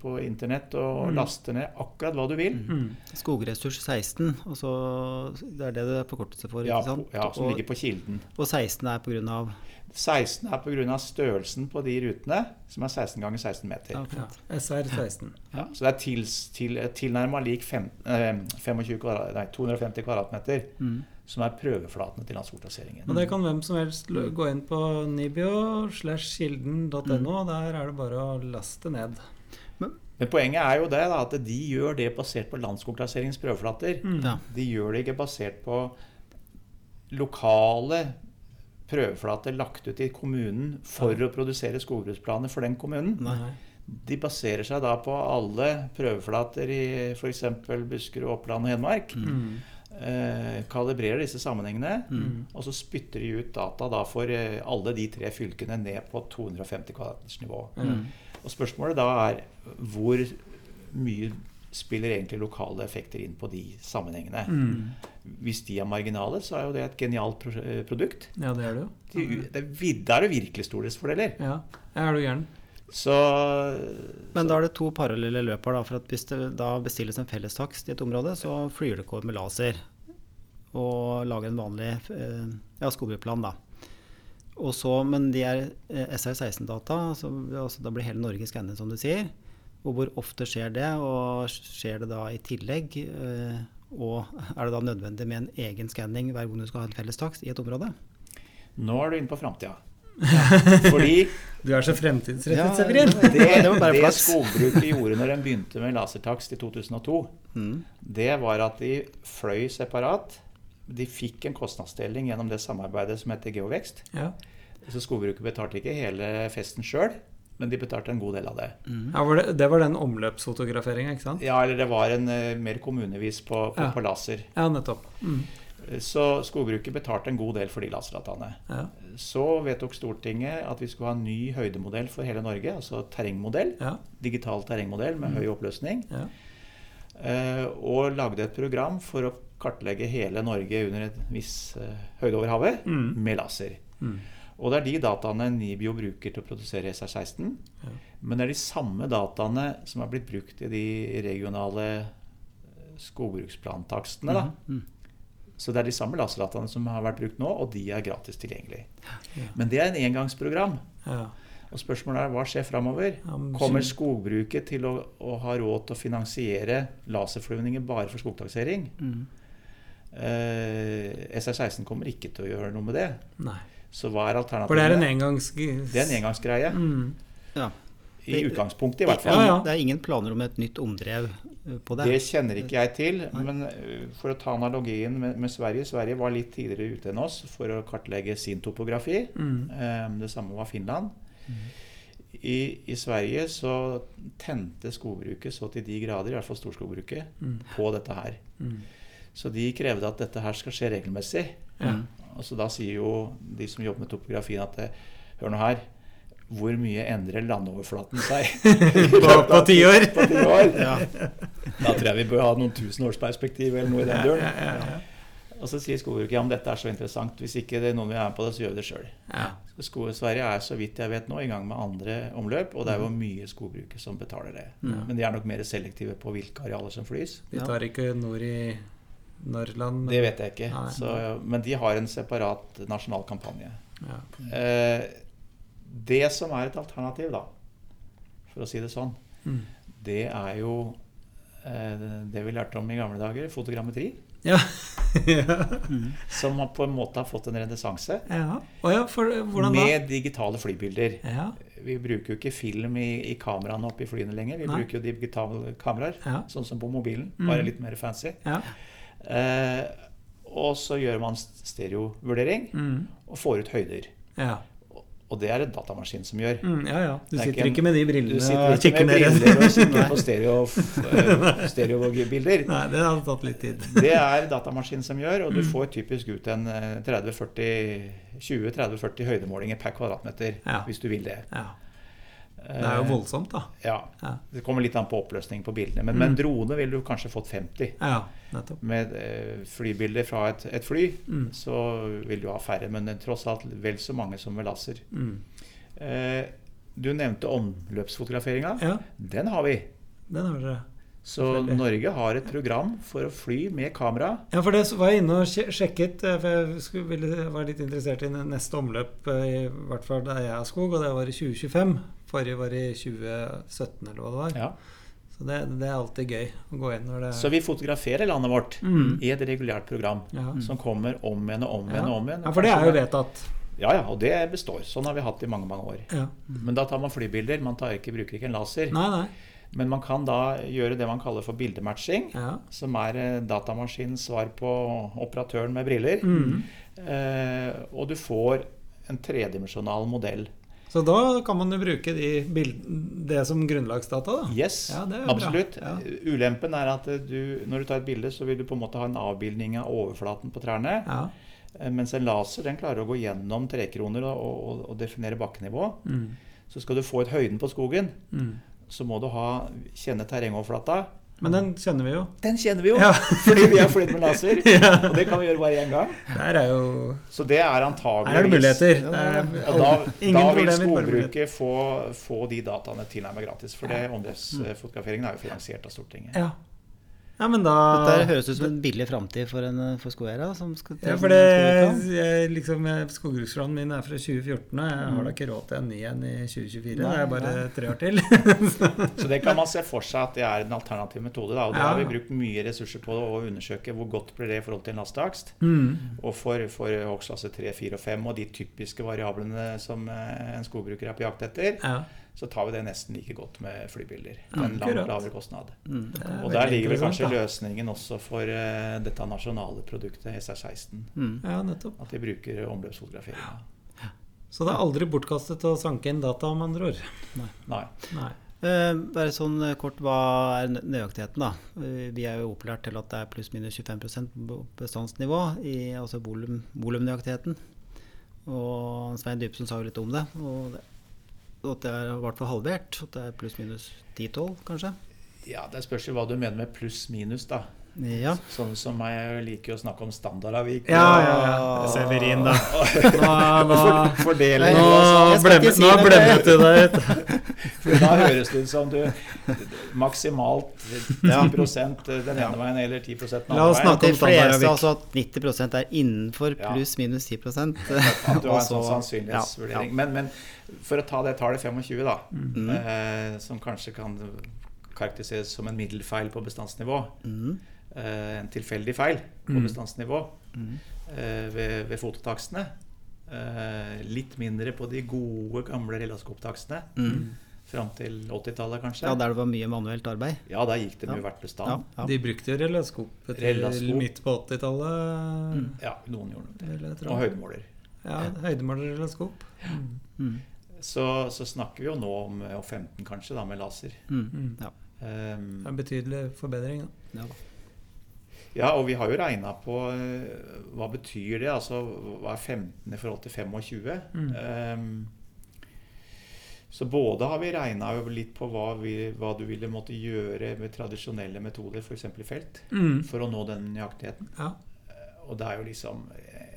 på internett og Mm. laster ned akkurat hva du vil. Mm. Skogressurs 16, og så, det er det det er forkortelse for. Ja, ikke sant? ja, Som og, ligger på kilden. og 16 er pga. 16 er pga. størrelsen på de rutene, som er 16 ganger 16 meter. Ja, Ja. SR16. Ja, så det er til, til, tilnærma lik fem, eh, 25 kvadrat, nei, 250 kvadratmeter, Mm. Som er prøveflatene til landskogplasseringen. Og det kan hvem som helst gå inn på nibio slash kilden.no. Der er det bare å laste ned. Men poenget er jo det da, at de gjør det basert på landskogplasseringens prøveflater. Mm. Ja. De gjør det ikke basert på lokale prøveflater lagt ut i kommunen for å produsere skogbruksplaner for den kommunen. Nei. De baserer seg da på alle prøveflater i f.eks. Buskerud, Oppland og Hedmark. Mm. Eh, kalibrerer disse sammenhengene, Mm. og så spytter de ut data da for eh, alle de tre fylkene ned på 250 kvadratmeters nivå. Mm. Og spørsmålet da er hvor mye spiller egentlig lokale effekter inn på de sammenhengene. Mm. Hvis de er marginale, så er jo det et genialt pro eh, produkt. Ja, det er det jo. De, det, er det virkelig stordriftsfordeler. Ja, jeg er du gæren. Så Men da er det to parallelle løp her. Da, for at Hvis det da bestilles en fellestakst i et område, så flyr det ikke over med laser og lager en vanlig eh, ja, skogbruksplan. da. Og så, men de er eh, SR16-data, så, altså, da blir hele Norge skannet, som du sier. Og hvor ofte skjer det, og skjer det da i tillegg? Eh, og er det da nødvendig med en egen skanning hver gang du skal ha en felles takst i et område? nå er du inne på framtida. Fordi Du er så fremtidsrettet, Ja, Severin. det, Det det skogbruket gjorde når de begynte med lasertakst i 2002, Mm. det var at de fløy separat. De fikk en kostnadsdeling gjennom det samarbeidet som heter Geovekst. Ja. Så skogbruket betalte ikke hele festen sjøl, men de betalte en god del av det. Ja, var det, det var den omløpsfotograferinga, ikke sant? Ja, eller det var en eh, mer kommunevis på, på, Ja. på laser. Ja, nettopp. Mm. Så skogbruket betalte en god del for de laserdataene. Ja. Så vedtok Stortinget at vi skulle ha en ny høydemodell for hele Norge, altså terrengmodell. Ja. Digital terrengmodell med høy oppløsning. Ja. Eh, og lagde et program for å kartlegge hele Norge under et viss eh, høyde over havet Mm. med laser. Mm. Og det er de dataene Nibio bruker til å produsere SR16. Ja. Men det er de samme dataene som er blitt brukt i de regionale skogbruksplantakstene. skogbruksplanttakstene. da. Mm. Så det er de samme laserdataene som har vært brukt nå, og de er gratis tilgjengelig. Men det er en engangsprogram. Og spørsmålet er hva skjer framover? Kommer skogbruket til å, å ha råd til å finansiere laserflyvninger bare for skogtaksering? Mm. Eh, SR16 kommer ikke til å gjøre noe med det. Nei. Så hva er alternativet? For det er en engangs... Det er en engangsgreie. Mm. Ja. I utgangspunktet, i hvert fall. ja. Det er ingen planer om et nytt omdrev på det? Det kjenner ikke jeg til. Men eh, for å ta analogien med, med Sverige Sverige var litt tidligere ute enn oss for å kartlegge sin topografi. Mm. Eh, Det samme var Finland. I, I Sverige så tente skogbruket så til de grader, i hvert fall storskogbruket, Mm. på dette her. Mm. Så de krevde at dette her skal skje regelmessig. Ja. Mm. Og så da sier jo de som jobber med topografien at det, hør nå her, hvor mye endrer landoverflaten seg På, på ti år. på ti år? Da tror jeg vi bør ha noen tusenårsperspektiv eller noe i den duren. Og så sier skogbruket ja, men dette er så interessant. Hvis ikke det er noen vil være med på det, så gjør vi det sjøl. Ja. Sverige er så vidt jeg vet nå i gang med andre omløp, og det er jo mye skogbruket som betaler det. Men de er nok mer selektive på hvilke arealer som flys. De tar ikke nord i Norrland. Det vet jeg ikke. Så, men de har en separat nasjonal kampanje. Ja. Eh, det som er et alternativ, da, for å si det sånn, Mm. det er jo eh, det vi lærte om i gamle dager, fotogrammetri. Ja. ja. Som på en måte har fått en renessanse. ja. Ja, da? Med digitale flybilder. Ja. Vi bruker jo ikke film i, i kameraene oppe i flyene lenger. Vi Nei. bruker jo digitale kameraer, Ja. sånn som på mobilen. Mm. Bare litt mer fancy. ja. Eh, og så gjør man stereovurdering Mm. og får ut høyder. Og det er en datamaskin som gjør. Mm, ja, ja. Du er sitter ikke en- med de Du brillene sitter og ikke kikker med ned. briller og kikker på stereo, eh, stereobilder. Nei, det hadde tatt litt tid. Det er datamaskin som gjør, og du Mm. får typisk ut en eh, 30-40 20-30-40 høydemålinger per kvadratmeter Ja. hvis du vil det. Ja. Det er jo Eh, voldsomt, da. Ja. Ja. Det kommer litt an på oppløsning på bildene. Men Mm. med en drone ville du kanskje fått 50. Ja, nettopp. Med eh, flybilder fra et, et fly Mm. så vil du ha færre, men tross alt vel så mange som med laser. Mm. Eh, du nevnte omløpsfotograferinga. Ja, Den har vi. den har dere. Så Norge har et program for å fly med kamera. Ja, for det var jeg inne og sjekket, for jeg skulle, ville, var litt interessert i neste omløp, i hvert fall da jeg er skog, og det var i 2025. Forrige var i 2017, eller hva det var. Ja. Så det, det er alltid gøy å gå inn når det Så vi fotograferer landet vårt Mm. i et regulært program Ja. som kommer om igjen og om igjen. Ja. og om igjen. ja, for det er jo vedtatt. Ja, ja, og det består. Sånn har vi hatt i mange mange år. Ja. Men da tar man flybilder. Man tar ikke, bruker ikke en laser. Nei, nei. Men man kan da gjøre det man kaller for bildematching. Ja. Som er eh, datamaskinens svar på operatøren med briller. Mm. Eh, og du får en tredimensjonal modell. Så da kan man jo bruke de det som grunnlagsdata, da. Yes, Ja, absolutt. Ja. Ulempen er at du, når du tar et bilde, så vil du på en måte ha en avbildning av overflaten på trærne. Ja. Eh, Mens en laser den klarer å gå gjennom trekroner og, og, og definere bakkenivå. Mm. Så skal du få ut høyden på skogen, Mm. så må du ha, kjenne terrengoverflata. Men den kjenner vi jo. Den kjenner vi jo, Ja. fordi vi har flydd med laser. Ja. Og det kan vi gjøre bare én gang. Der er jo Så det er antageligvis Her er det muligheter. Det er da, ingen da vil skogbruket få, få de dataene tilnærmet gratis. For det åndedrettsfotograferingen er jo finansiert av Stortinget. Ja. Ja, men da Dette høres ut som en billig framtid for, en- for skogeiere. Ja, for det, liksom, Skogbruksplanen min er fra 2014, og jeg har da ikke råd til en ny en i 2024. Nei, det er bare nei. tre år til. Så det kan man se for seg at det er en alternativ metode. Da. Og det Ja. har vi brukt mye ressurser på å undersøke hvor godt blir det i forhold til en lasteakst. mm. Og for, for hogstklasse 3, 4 og 5 og de typiske variablene som eh, en skogbruker er på jakt etter, Ja. Så tar vi det nesten like godt med flybilder. Ja, En langt lavere kostnad. Mm. Og der ligger vel kanskje løsningen også for uh, dette nasjonale produktet SR16. Mm. Ja, nettopp. At de bruker omløpsfotograferinga. Så det er aldri bortkastet å sanke inn data, om andre ord. Nei. Nei. Eh, bare sånn eh, kort, hva er nøyaktigheten, da? Eh, vi er jo opplært til at det er pluss-minus 25 på bestandsnivå, i, altså volum, volumnøyaktigheten. Og Svein Dybsen sa jo litt om det. Og det, at det er i hvert fall halvert. At det er pluss-minus 10-12, kanskje. Ja, det spørs jo hva du mener med pluss-minus, da. Ja. Sånn som jeg liker å snakke om standardavvik. Ja, ja, ja. Severin, da. Nå, nå, For, fordeling. nå, og jeg skal blem, ikke si nå blemmet du deg ut. Da høres det ut som du maksimalt 10% den ene veien eller 10 den La oss snakke om standardavvik. altså at 90 er innenfor pluss-minus 10 At du har en sånn sannsynlighetsvurdering. Men, men for å ta det tallet 25, da, Mm. eh, som kanskje kan karakteriseres som en middelfeil på bestandsnivå, Mm. Eh, en tilfeldig feil på Mm. bestandsnivå Mm. eh, ved, ved fototakstene, eh, litt mindre på de gode, gamle relaskoptakstene Mm. fram til 80-tallet, kanskje. Ja, der det var mye manuelt arbeid. Ja, der gikk det mye Ja. hvert bestand. ja. De brukte til Relaskop. midt på 80-tallet. Ja, noen gjorde nok det. Og høydemåler. Ja, høydemålerreleskop. Mm. Så, så snakker vi jo nå om eh, 15 kanskje, da, med laser. Mm. Mm. Ja. Um, Det er en betydelig forbedring. Da. Ja. Ja, og vi har jo regna på eh, hva betyr det, altså hva er 15 i forhold til 25? Mm. Um, Så både har vi regna litt på hva, vi, hva, du ville måtte gjøre med tradisjonelle metoder, f.eks. i felt, Mm. for å nå den nøyaktigheten. Ja. Og det er jo liksom eh,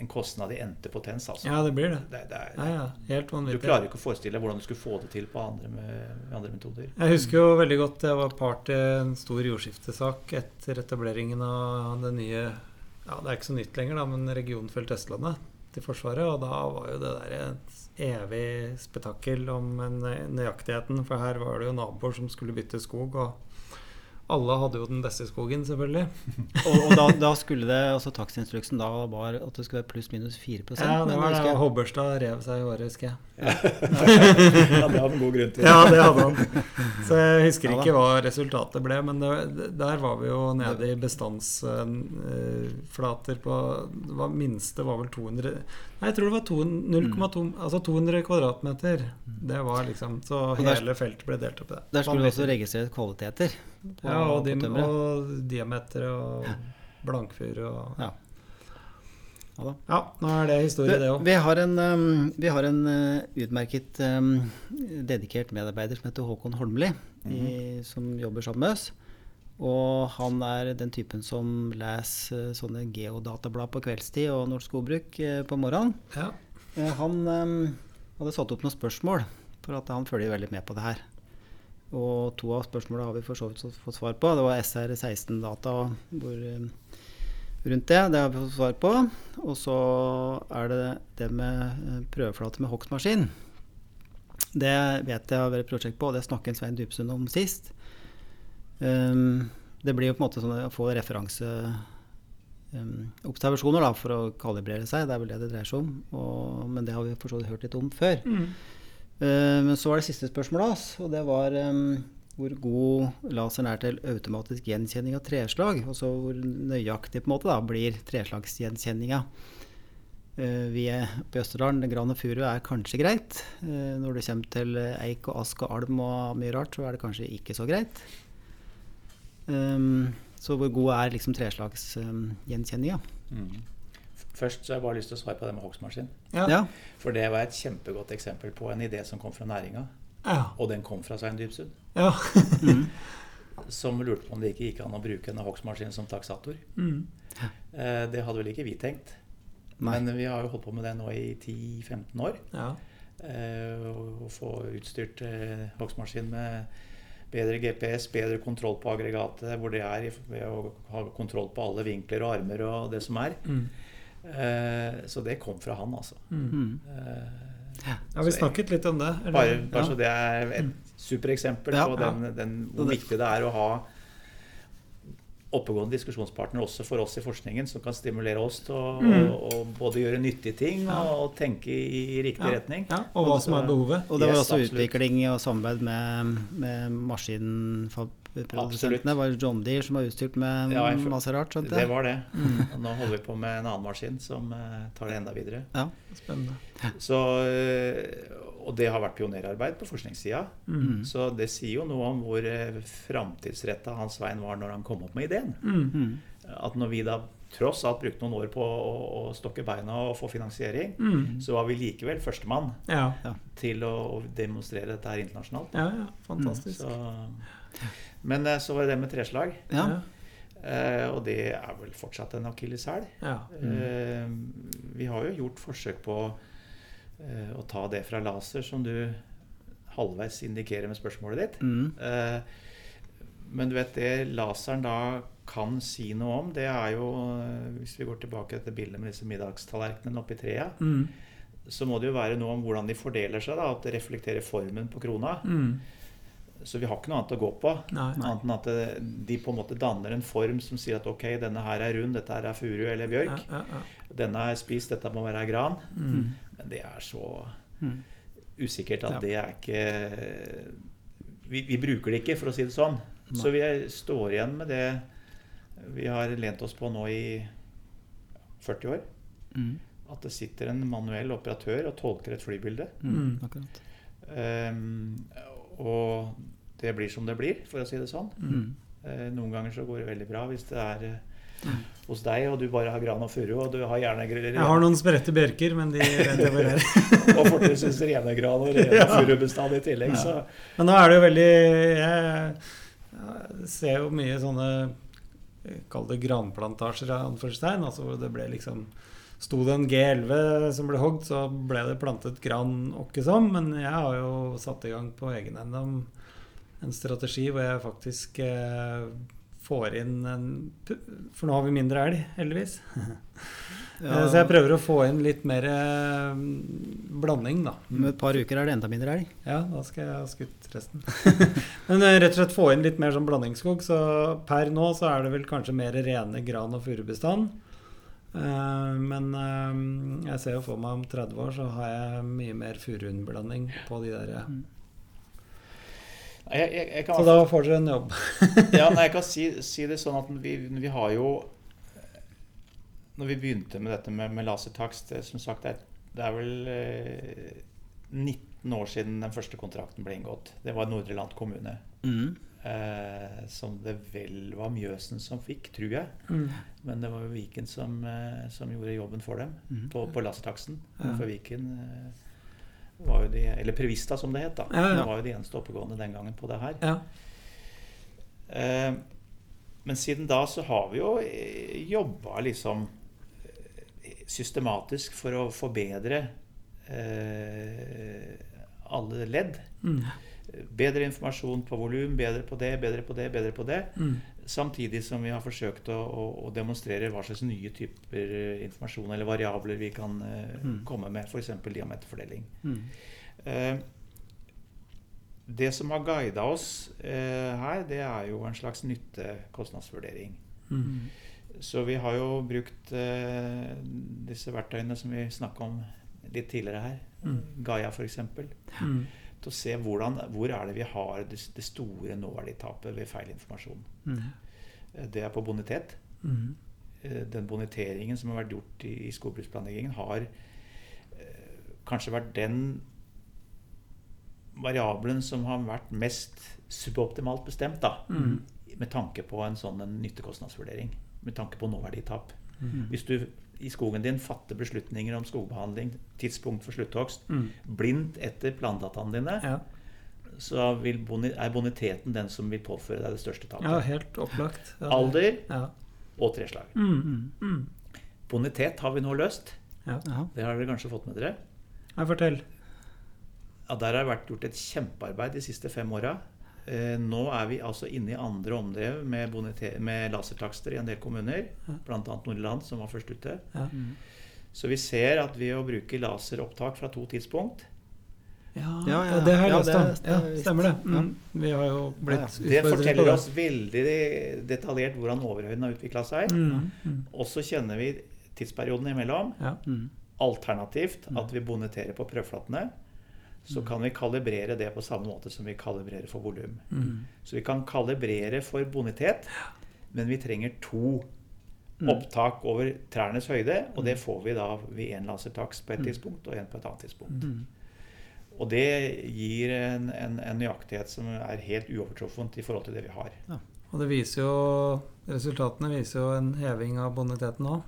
en kostnad i ente potens, altså. ja, det blir det. Det, det er, Ja, ja. Helt Du vanvittig. klarer ikke å forestille deg hvordan du skulle få det til på andre, med, med andre metoder. Jeg husker jo veldig godt jeg var part i en stor jordskiftesak etter etableringen av det nye Ja, det er ikke så nytt lenger, da, men regionfelt Østlandet til Forsvaret. Og da var jo det der et evig spetakkel om nø- nøyaktigheten. For her var det jo naboer som skulle bytte skog, og alle hadde jo den beste skogen, selvfølgelig. Og, og da, da skulle det, altså Takstinstruksen da var at det skulle være pluss-minus 4 Ja, det var det. Hobberstad rev seg i håret, husker jeg. Ja, det hadde han god grunn til. Ja, det hadde han. Så jeg husker Ja ikke hva resultatet ble, men det, der var vi jo nede i bestandsflater på Det var minste var vel 200 Nei, jeg tror det var 0,2 mm. Altså 200 kvadratmeter. Det var liksom Så der- hele feltet ble delt opp i det. Der skulle du også registrere kvaliteter. På- Ja, og, dim, og diameter og blankfyr og Ja. Ja. Ja, nå er det historie, det òg. vi har en, um, vi har en uh, utmerket um, dedikert medarbeider som heter Håkon Holmli, i, som jobber sammen med oss. Og han er den typen som leser uh, sånne geodatablad på kveldstid og Norsk Skogbruk uh, på morgenen. Ja. Han um, hadde satt opp noen spørsmål, for at han følger veldig med på det her. Og to av spørsmålene har vi for så vidt fått svar på. Det var SR16-data hvor, um, rundt det. Det har vi fått svar på. Og så er det det med eh, prøveflate med hogstmaskin. Det vet jeg har vært et prosjekt på, og det snakket Svein Dybsund om sist. Um, det blir jo på en måte sånn å få referanseobservasjoner um, for å kalibrere seg. Det er vel det det dreier seg om. Og, men det har vi for så vidt hørt litt om før. Mm. Eh, men så var det siste spørsmålet hans, og det var hvor god laseren er til automatisk gjenkjenning av treslag. Og så hvor nøyaktig på en måte da blir treslagsgjenkjenninga. Uh, vi er på Østerdalen, gran og furu er kanskje greit. Eh, når det kommer til eik og ask og alm og mye rart, så er det kanskje ikke så greit. Så hvor god er liksom treslagsgjenkjenninga? Mm. Først så har jeg bare lyst til å svare på det med hogstmaskin. Ja. ja. For det var et kjempegodt eksempel på en idé som kom fra næringa. Ja. Og den kom fra Svein Dybsund, ja. som lurte på om det ikke gikk an å bruke en hogstmaskin som taksator. Mm. Eh, Det hadde vel ikke vi tenkt. Nei. Men vi har jo holdt på med det nå i 10-15 år. ja. Eh, Å få utstyrt eh, hogstmaskin med bedre GPS, bedre kontroll på aggregatet, hvor det er ved å ha kontroll på alle vinkler og armer og det som er. Mm. Eh, Så det kom fra han, altså. Mm. Mm. Eh, Ja, vi snakket litt om det. eller? Bare, bare ja. så det er et supereksempel Ja, på ja. den, den, hvor viktig det er å ha oppegående diskusjonspartner også for oss i forskningen, som kan stimulere oss til å, Mm. å, å både gjøre nyttige ting og, og tenke i, riktig Ja, retning. Ja, og hva som er behovet. Og det var Yes, også absolutt. utvikling og samarbeid med, med maskinprodusentene. Det var John Deere som var utstyrt med Ja, jeg masse rart. skjønte Det var det. Og nå holder vi på med en annen maskin som eh, tar det enda videre. Ja. Spennende. Så, eh, og det har vært pionerarbeid på forskningssida. Mm. Så det sier jo noe om hvor eh, framtidsretta Hans Svein var når han kom opp med ideen. Mm. Mm. At når vi da tross alt brukte noen år på å, å stokke beina og få finansiering, Mm. så var vi likevel førstemann Ja. til å demonstrere dette her internasjonalt. ja, ja. Fantastisk. Så, men eh, så var det det med treslag. Ja. Eh, og det er vel fortsatt en akilleshæl. Ja. Eh, vi har jo gjort forsøk på eh, å ta det fra laser, som du halvveis indikerer med spørsmålet ditt. Mm. Eh, men du vet det laseren da kan si noe om, det er jo eh, Hvis vi går tilbake til bildet med disse middagstallerkenene oppi trea, Mm. så må det jo være noe om hvordan de fordeler seg. da, At det reflekterer formen på krona. Mm. Så vi har ikke noe annet å gå på. Nei. Annet enn at de på en måte danner en form som sier at ok, denne her er rund, dette her er furu eller bjørk. ja, ja. Denne er spist, dette må være gran. Mm. Men det er så Mm. usikkert at Ja. det er ikke vi, vi bruker det ikke, for å si det sånn. Så vi er, står igjen med det vi har lent oss på nå i 40 år. Mm. At det sitter en manuell operatør og tolker et flybilde. Ehm, og det blir som det blir, for å si det sånn. Mm. Eh, noen ganger så går det veldig bra hvis det er eh, hos deg, og du bare har gran og furu, og du har gjerne Jeg har noen spredte bjørker, men de vet jeg hvor er. og fortrinnsvis rene gran og rene Ja. furubestand i tillegg. Så Men nå er det jo veldig Jeg, ser jo mye sånne Kall det granplantasjer anførselstegn. Altså hvor det ble liksom Sto det en G11 som ble hogd, så ble det plantet gran åkke som. Men jeg har jo satt i gang på egen eiendom en strategi hvor jeg faktisk eh, får inn en For nå har vi mindre elg, heldigvis. Ja. Så jeg prøver å få inn litt mer eh, blanding, da. Om et par uker er det enda mindre elg. Ja, da skal jeg ha skutt resten. Men eh, rett og slett få inn litt mer sånn blandingsskog. Så per nå så er det vel kanskje mer rene gran- og furubestand. Uh, men uh, jeg ser jo for meg om 30 år så har jeg mye mer furuinnblanding på de der. Mm. Jeg, jeg, jeg kan Så da får dere en jobb. ja, nei, jeg kan si, si det sånn at vi, vi har jo Når vi begynte med dette med, med lasertakst det, Som sagt, det er, det er vel eh, 19 år siden den første kontrakten ble inngått. Det var Nordre Land kommune. Mm. Eh, som det vel var Mjøsen som fikk, tror jeg. Mm. Men det var jo Viken som, eh, som gjorde jobben for dem mm. på, på lasertaksten. Ja. For Viken eh, var jo de Eller Prevista, som det het. da. Ja, ja. Det var jo de eneste oppegående den gangen på det her. Ja. Eh, men siden da så har vi jo jobba liksom eh, systematisk for å forbedre eh, alle ledd. Mm. Bedre informasjon på volum, bedre på det, bedre på det, bedre på det. Mm. Samtidig som vi har forsøkt å, å, å demonstrere hva slags nye typer eh, informasjon eller variabler vi kan uh, Mm. komme med, f.eks. diameterfordeling. Mm. Uh, det som har guida oss uh, her, det er jo en slags nytte-kostnadsvurdering. Mm. Så vi har jo brukt disse verktøyene som vi snakka om litt tidligere her, Mm. Gaia f.eks., Mm. til å se hvordan, hvor er det vi har det, det store nåverditapet ved feil informasjon. Mm. Eh, Det er på bonitet. Mm. Eh, Den boniteringen som har vært gjort i, i skogbruksplanleggingen, har eh, kanskje vært den variabelen som har vært mest suboptimalt bestemt, da, Mm. med tanke på en sånn en nyttekostnadsvurdering. Med tanke på nåverditap. Mm. Hvis du i skogen din fatter beslutninger om skogbehandling, tidspunkt for slutthogst, Mm. blindt etter plandataene dine, Ja. Så vil boni er boniteten den som vil påføre deg det største tapet. ja, helt opplagt. Ja, Alder Ja. og treslag. Mm. Mm. Mm. Bonitet har vi nå løst. ja. Ja. Det har dere kanskje fått med dere. Ja, fortell. Ja, Der har det vært gjort et kjempearbeid de siste fem åra. Eh, nå er vi altså inne i andre omdrev med, med lasertakster i en del kommuner. Ja. Bl.a. Nordland, som var først ute. Ja. Mm. Så vi ser at ved å bruke laseropptak fra to tidspunkt, Ja, Ja, ja, det har jeg ja, lest det- om. det Ja, stemmer det. Mm. Vi har jo blitt Ja, det forteller oss veldig detaljert hvordan overhøyden har utvikla seg. Mm. Mm. Og så kjenner vi tidsperioden imellom. Ja. Mm. Alternativt at vi boneterer på prøveflatene. Så kan vi kalibrere det på samme måte som vi kalibrerer for volum. Mm. Så vi kan kalibrere for bonitet, men vi trenger to Mm. opptak over trærnes høyde. Og det får vi da ved én lasertaks på et tidspunkt og én på et annet tidspunkt. Mm. Og det gir en, en, en nøyaktighet som er helt uovertruffent i forhold til det vi har. Og det viser jo Resultatene viser jo en heving av boniteten òg.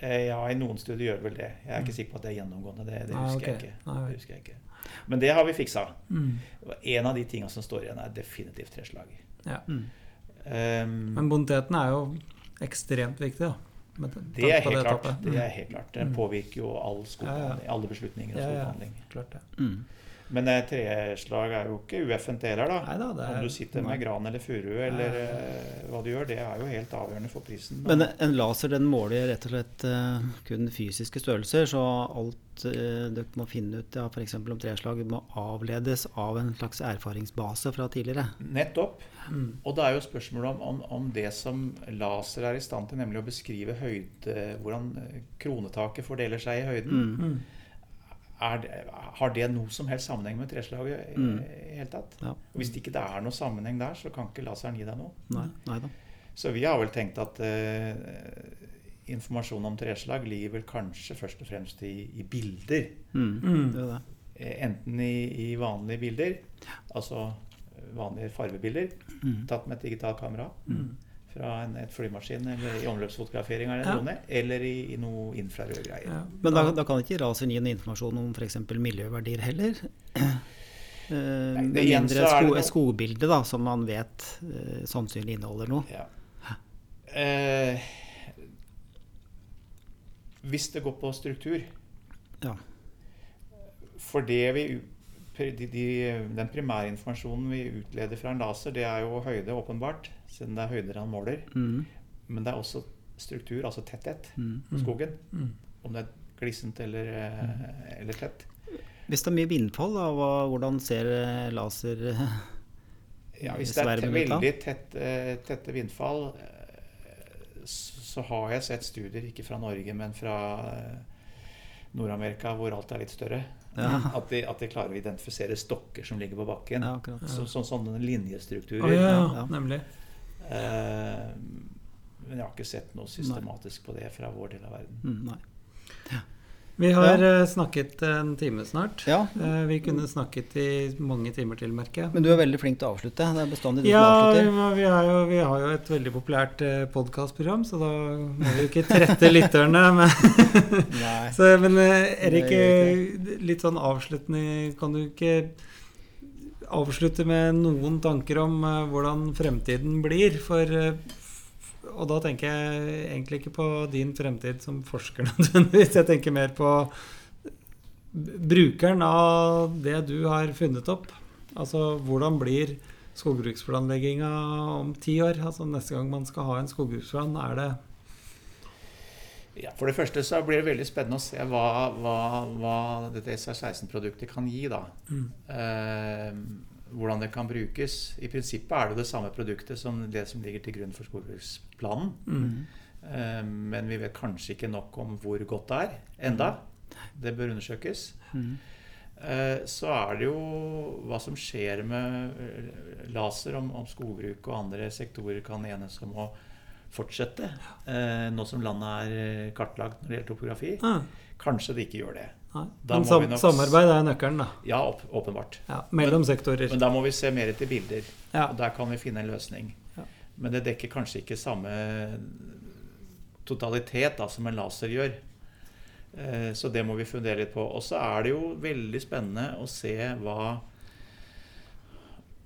Eh, Ja, i noen studier gjør vel det. Jeg er ikke sikker på at det er gjennomgående. Det, det Ah, husker ok. jeg ikke. Nei. Det husker jeg ikke. Men det har vi fiksa. Mm. En av de tingene som står igjen, er definitivt treslag. Ja. Mm. Um, Men boniteten er jo ekstremt viktig, da. med det er klart. Det er helt klart. Den Mm. påvirker jo all skogbehandling, alle beslutninger om Ja, ja. Klart det. Mm. Men eh, treslag er jo ikke ueffent det heller, da. Neida, det er- Om du sitter med gran eller furu eller uh, hva du gjør, det er jo helt avgjørende for prisen. Men en laser den måler rett og slett uh, kun fysiske størrelser, så alt uh, dere må finne ut ja, f.eks. om treslag må avledes av en slags erfaringsbase fra tidligere. Nettopp. Mm. Og det er jo spørsmålet om, om, om det som laser er i stand til, nemlig å beskrive høyde, hvordan kronetaket fordeler seg i høyden. Mm. Det, har det noe som helst sammenheng med treslaget i Mm. hele tatt? Ja. Og Hvis ikke det er noe sammenheng der, så kan ikke laseren gi deg noe. Nei, nei da. Så vi har vel tenkt at uh, informasjon om treslag ligger vel kanskje først og fremst i, i bilder. Mm. Mm. Det er det. Eh, Enten i, i vanlige bilder, altså vanlige farvebilder Mm. tatt med et digitalt kamera Mm. Fra en et flymaskin eller i omløpsfotografering av en Ja. drone, eller i, i noe infrarød greier. Ja. Men da, da kan ikke Rasen gi noen informasjon om f.eks. miljøverdier heller? Uh, Nei, det mindre det sko, et skogbilde da, som man vet uh, sannsynlig inneholder noe. Ja. Uh, hvis det går på struktur Ja. For det vi de, de, Den primærinformasjonen vi utleder fra en laser, det er jo høyde, åpenbart, siden det er høyder han måler. Mm. Men det er også struktur, altså tetthet, Mm. på skogen. Mm. Om det er glissent eller, eh, eller tett. Hvis det er mye vindfall, da, hva, hvordan ser eh, laser eh, Ja, hvis det er veldig tett, tette vindfall, så har jeg sett studier, ikke fra Norge, men fra Nord-Amerika, hvor alt er litt større. Ja. At, de, at de klarer å identifisere stokker som ligger på bakken. Ja, akkurat. Så, så, sånne Å linjestrukturer. ja, ja, Ja. nemlig. Eh, men jeg har ikke sett noe systematisk på det fra vår del av verden. nei. Ja. Vi har ja. snakket en time snart. Ja, Eh, vi kunne snakket i mange timer til, merker jeg. men du er veldig flink til å avslutte. Det er bestandig du Ja, som avslutter. men vi, jo, vi har jo et veldig populært eh, podkastprogram, så da må vi jo ikke trette lytterne. Men, så, men eh, Erik, eh, litt sånn avsluttende Kan du ikke avslutte med noen tanker om eh, hvordan fremtiden blir? For eh, Og da tenker jeg egentlig ikke på din fremtid som forsker nødvendigvis. Jeg tenker mer på brukeren av det du har funnet opp. Altså hvordan blir skogbruksplanlegginga om ti år? Altså neste gang man skal ha en skogbruksplan, er det Ja, for det første så blir det veldig spennende å se hva, hva, hva dette SR16-produktet kan gi. da. Mm. Eh, hvordan det kan brukes. I prinsippet er det det samme produktet som det som ligger til grunn for skogbruksplanen. mm. Eh, men vi vet kanskje ikke nok om hvor godt det er enda. Det bør undersøkes. Mm. Eh, Så er det jo hva som skjer med laser, om, om skogbruk og andre sektorer kan enes om å fortsette. eh, Nå som landet er eh, kartlagt når det gjelder topografi. Ja. Kanskje det ikke gjør det. Men sam nok- samarbeid er nøkkelen, da. Ja, åp åpenbart. Ja, mellom sektorer. Men da må vi se mer etter bilder. Ja. Og der kan vi finne en løsning. Ja. Men det dekker kanskje ikke samme totalitet da, som en laser gjør. Eh, Så det må vi fundere litt på. Og så er det jo veldig spennende å se hva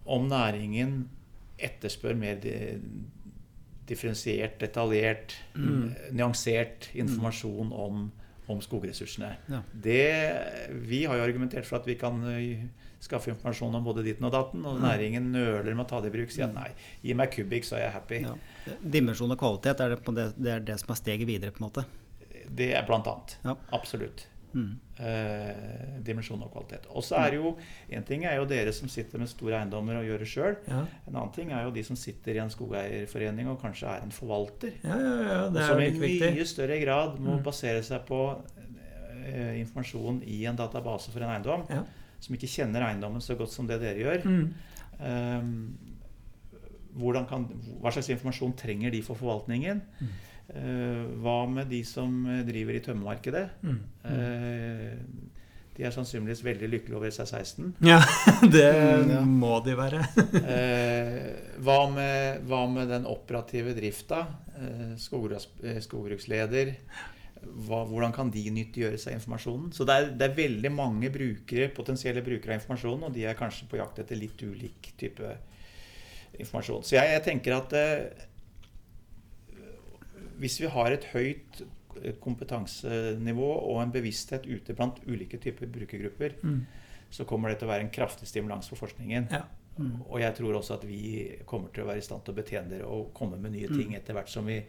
Om næringen etterspør mer di- differensiert, detaljert, Mm. eh, nyansert informasjon om, om skogressursene. Ja. Det, vi har jo argumentert for at vi kan eh, skaffe informasjon om både ditten og datten, og næringen nøler med å ta det i bruk. Sier at nei, gi meg kubikk, så er jeg happy. Ja. Dimensjon og kvalitet er det, på det, det er det som er steget videre, på en måte. Det er blant annet. Ja. Absolutt. Mm. Eh, dimensjon og kvalitet. Og så er det jo En ting er jo dere som sitter med store eiendommer og gjør det sjøl. Ja. En annen ting er jo de som sitter i en skogeierforening og kanskje er en forvalter. ja, ja, ja, Og det er som i mye større grad må Mm. basere seg på eh, informasjon i en database for en eiendom. Som ikke kjenner eiendommen så godt som det dere gjør. Mm. Eh, kan, hva slags informasjon trenger de for forvaltningen? Mm. Eh, hva med de som eh, driver i tømmermarkedet? Mm. Eh, de er sannsynligvis veldig lykkelige over SR16. Ja, det Mm, ja. må de være. Eh, hva, med, hva med den operative drifta? Skogbruks, skogbruksleder. Hva, hvordan kan de nyttiggjøre seg informasjonen? Så det er, det er veldig mange brukere, potensielle brukere av informasjonen, og de er kanskje på jakt etter litt ulik type informasjon. Så jeg, jeg tenker at eh, hvis vi har et høyt kompetansenivå og en bevissthet ute blant ulike typer brukergrupper, Mm. så kommer det til å være en kraftig stimulans for forskningen. Ja. Mm. Og jeg tror også at vi kommer til å være i stand til å betjene dere og komme med nye ting etter hvert som vi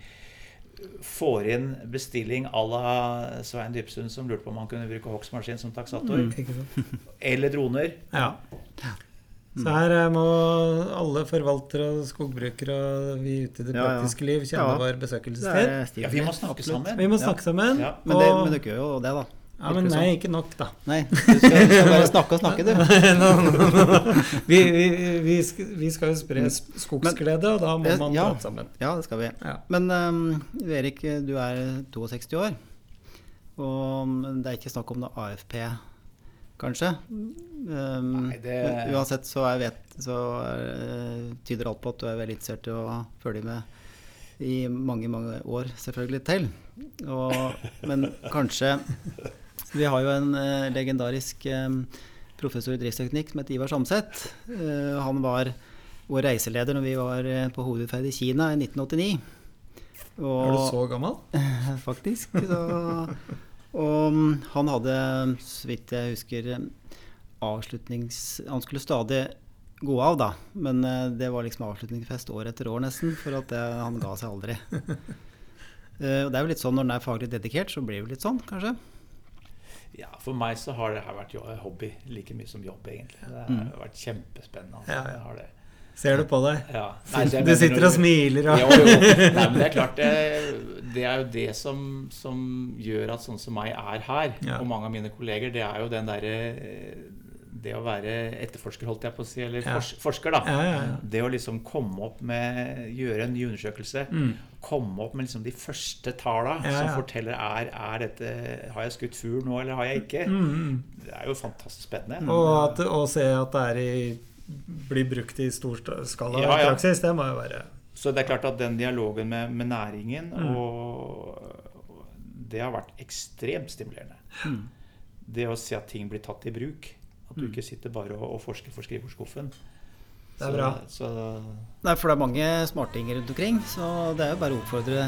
får inn bestilling à la Svein Dypsund som lurte på om han kunne bruke hogstmaskin som taksator. Mm. Eller droner. Ja. Så her eh, må alle forvaltere og skogbrukere og vi ute i det Ja, ja. praktiske liv kjenne Ja. vår besøkelsestid. er. Ja, vi må snakke sammen. Vi må snakke sammen. Ja. Men, det, men dere gjør jo det, da. Ja, men nei, ikke nok, da. Nei, du skal, du skal bare snakke og snakke, du. No, no, nå. Vi, vi, vi, skal, vi skal jo spre skogsglede, og da må man ja. prate sammen. Ja, det skal vi. Ja. Men um, Erik, du er 62 år. Og det er ikke snakk om noe AFP, kanskje? Um, Nei, det- uansett så, jeg vet, så er, tyder alt på at du er veldig interessert i å følge med i mange, mange år selvfølgelig til. Og, men kanskje Vi har jo en eh, legendarisk eh, professor i driftsteknikk som heter Ivar Samset. Eh, han var vår reiseleder når vi var eh, på hovedutferd i Kina i 1989. Og, Er du så gammel? faktisk. Så, og mm, han hadde, så vidt jeg husker, avslutnings... Han skulle stadig gå av, da. Men eh, det var liksom avslutningsfest år etter år, nesten. For at det, han ga seg aldri. Eh, og det er jo litt sånn når den er faglig dedikert, så blir det jo litt sånn, kanskje. Ja, For meg så har det her vært hobby like mye som jobb, egentlig. Det har vært kjempespennende. Altså. Ja, ja. Ser du på deg? Ja. Nei, jeg Du sitter og smiler og Jo, jo. Nei, men det er klart det, det er jo det som, som gjør at sånn som meg er her, Ja. og mange av mine kolleger, det er jo den derre Det å være etterforsker, holdt jeg på å si, eller Ja. fors, forsker, da. Ja, ja, ja. Det å liksom komme opp med Gjøre en ny undersøkelse. Mm. Komme opp med liksom de første Ja, som forteller er, er dette Har jeg skutt fugl nå, eller har jeg ikke? Mm. Det er jo fantastisk spennende. Og, at, og se at det er i, blir brukt i stor skala Ja, i ja. praksis, det må jo være Så det er klart at den dialogen med, med næringen Mm. og Det har vært ekstremt stimulerende. Mm. Det å se at ting blir tatt i bruk. At du Mm. ikke sitter bare og, og forsker for skrivebordsskuffen. Det er bra. Så, Nei, for det er mange smartinger rundt omkring, så det er jo bare å oppfordre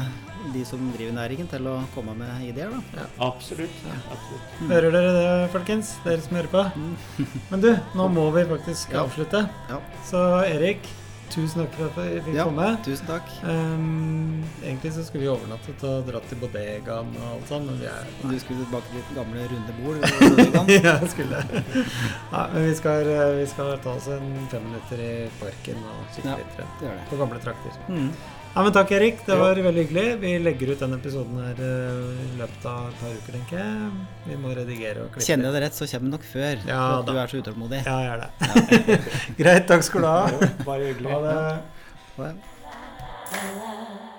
de som driver næringen til å komme med ideer, da. absolutt. absolutt. Hører dere det, folkens? Dere som hører på? Men du, nå må vi faktisk Ja. avslutte. Ja. Så Erik, tusen takk for at vi fikk Ja, komme. tusen takk. Um, egentlig så skulle vi overnattet og dratt til bodegaen og alt sånt, men vi er Du skulle tilbake til ditt gamle runde bord. ja, jeg skulle Nei, men vi skal, eh, vi skal ta oss en fem minutter i parken og kikke Ja. litt rundt Det gjør det. på gamle trakter. Mm. Ja, men takk, Erik. Det var jo. veldig hyggelig. Vi legger ut den episoden her eh, i løpet av et par uker, tenker jeg. Vi må redigere og klippe. Kjenner jeg det rett, så kommer den nok før. Ja, da. du er så utålmodig. Ja, jeg det. Ja. Greit. Takk skal du ha. Bare hyggelig. Ha det. Ha det.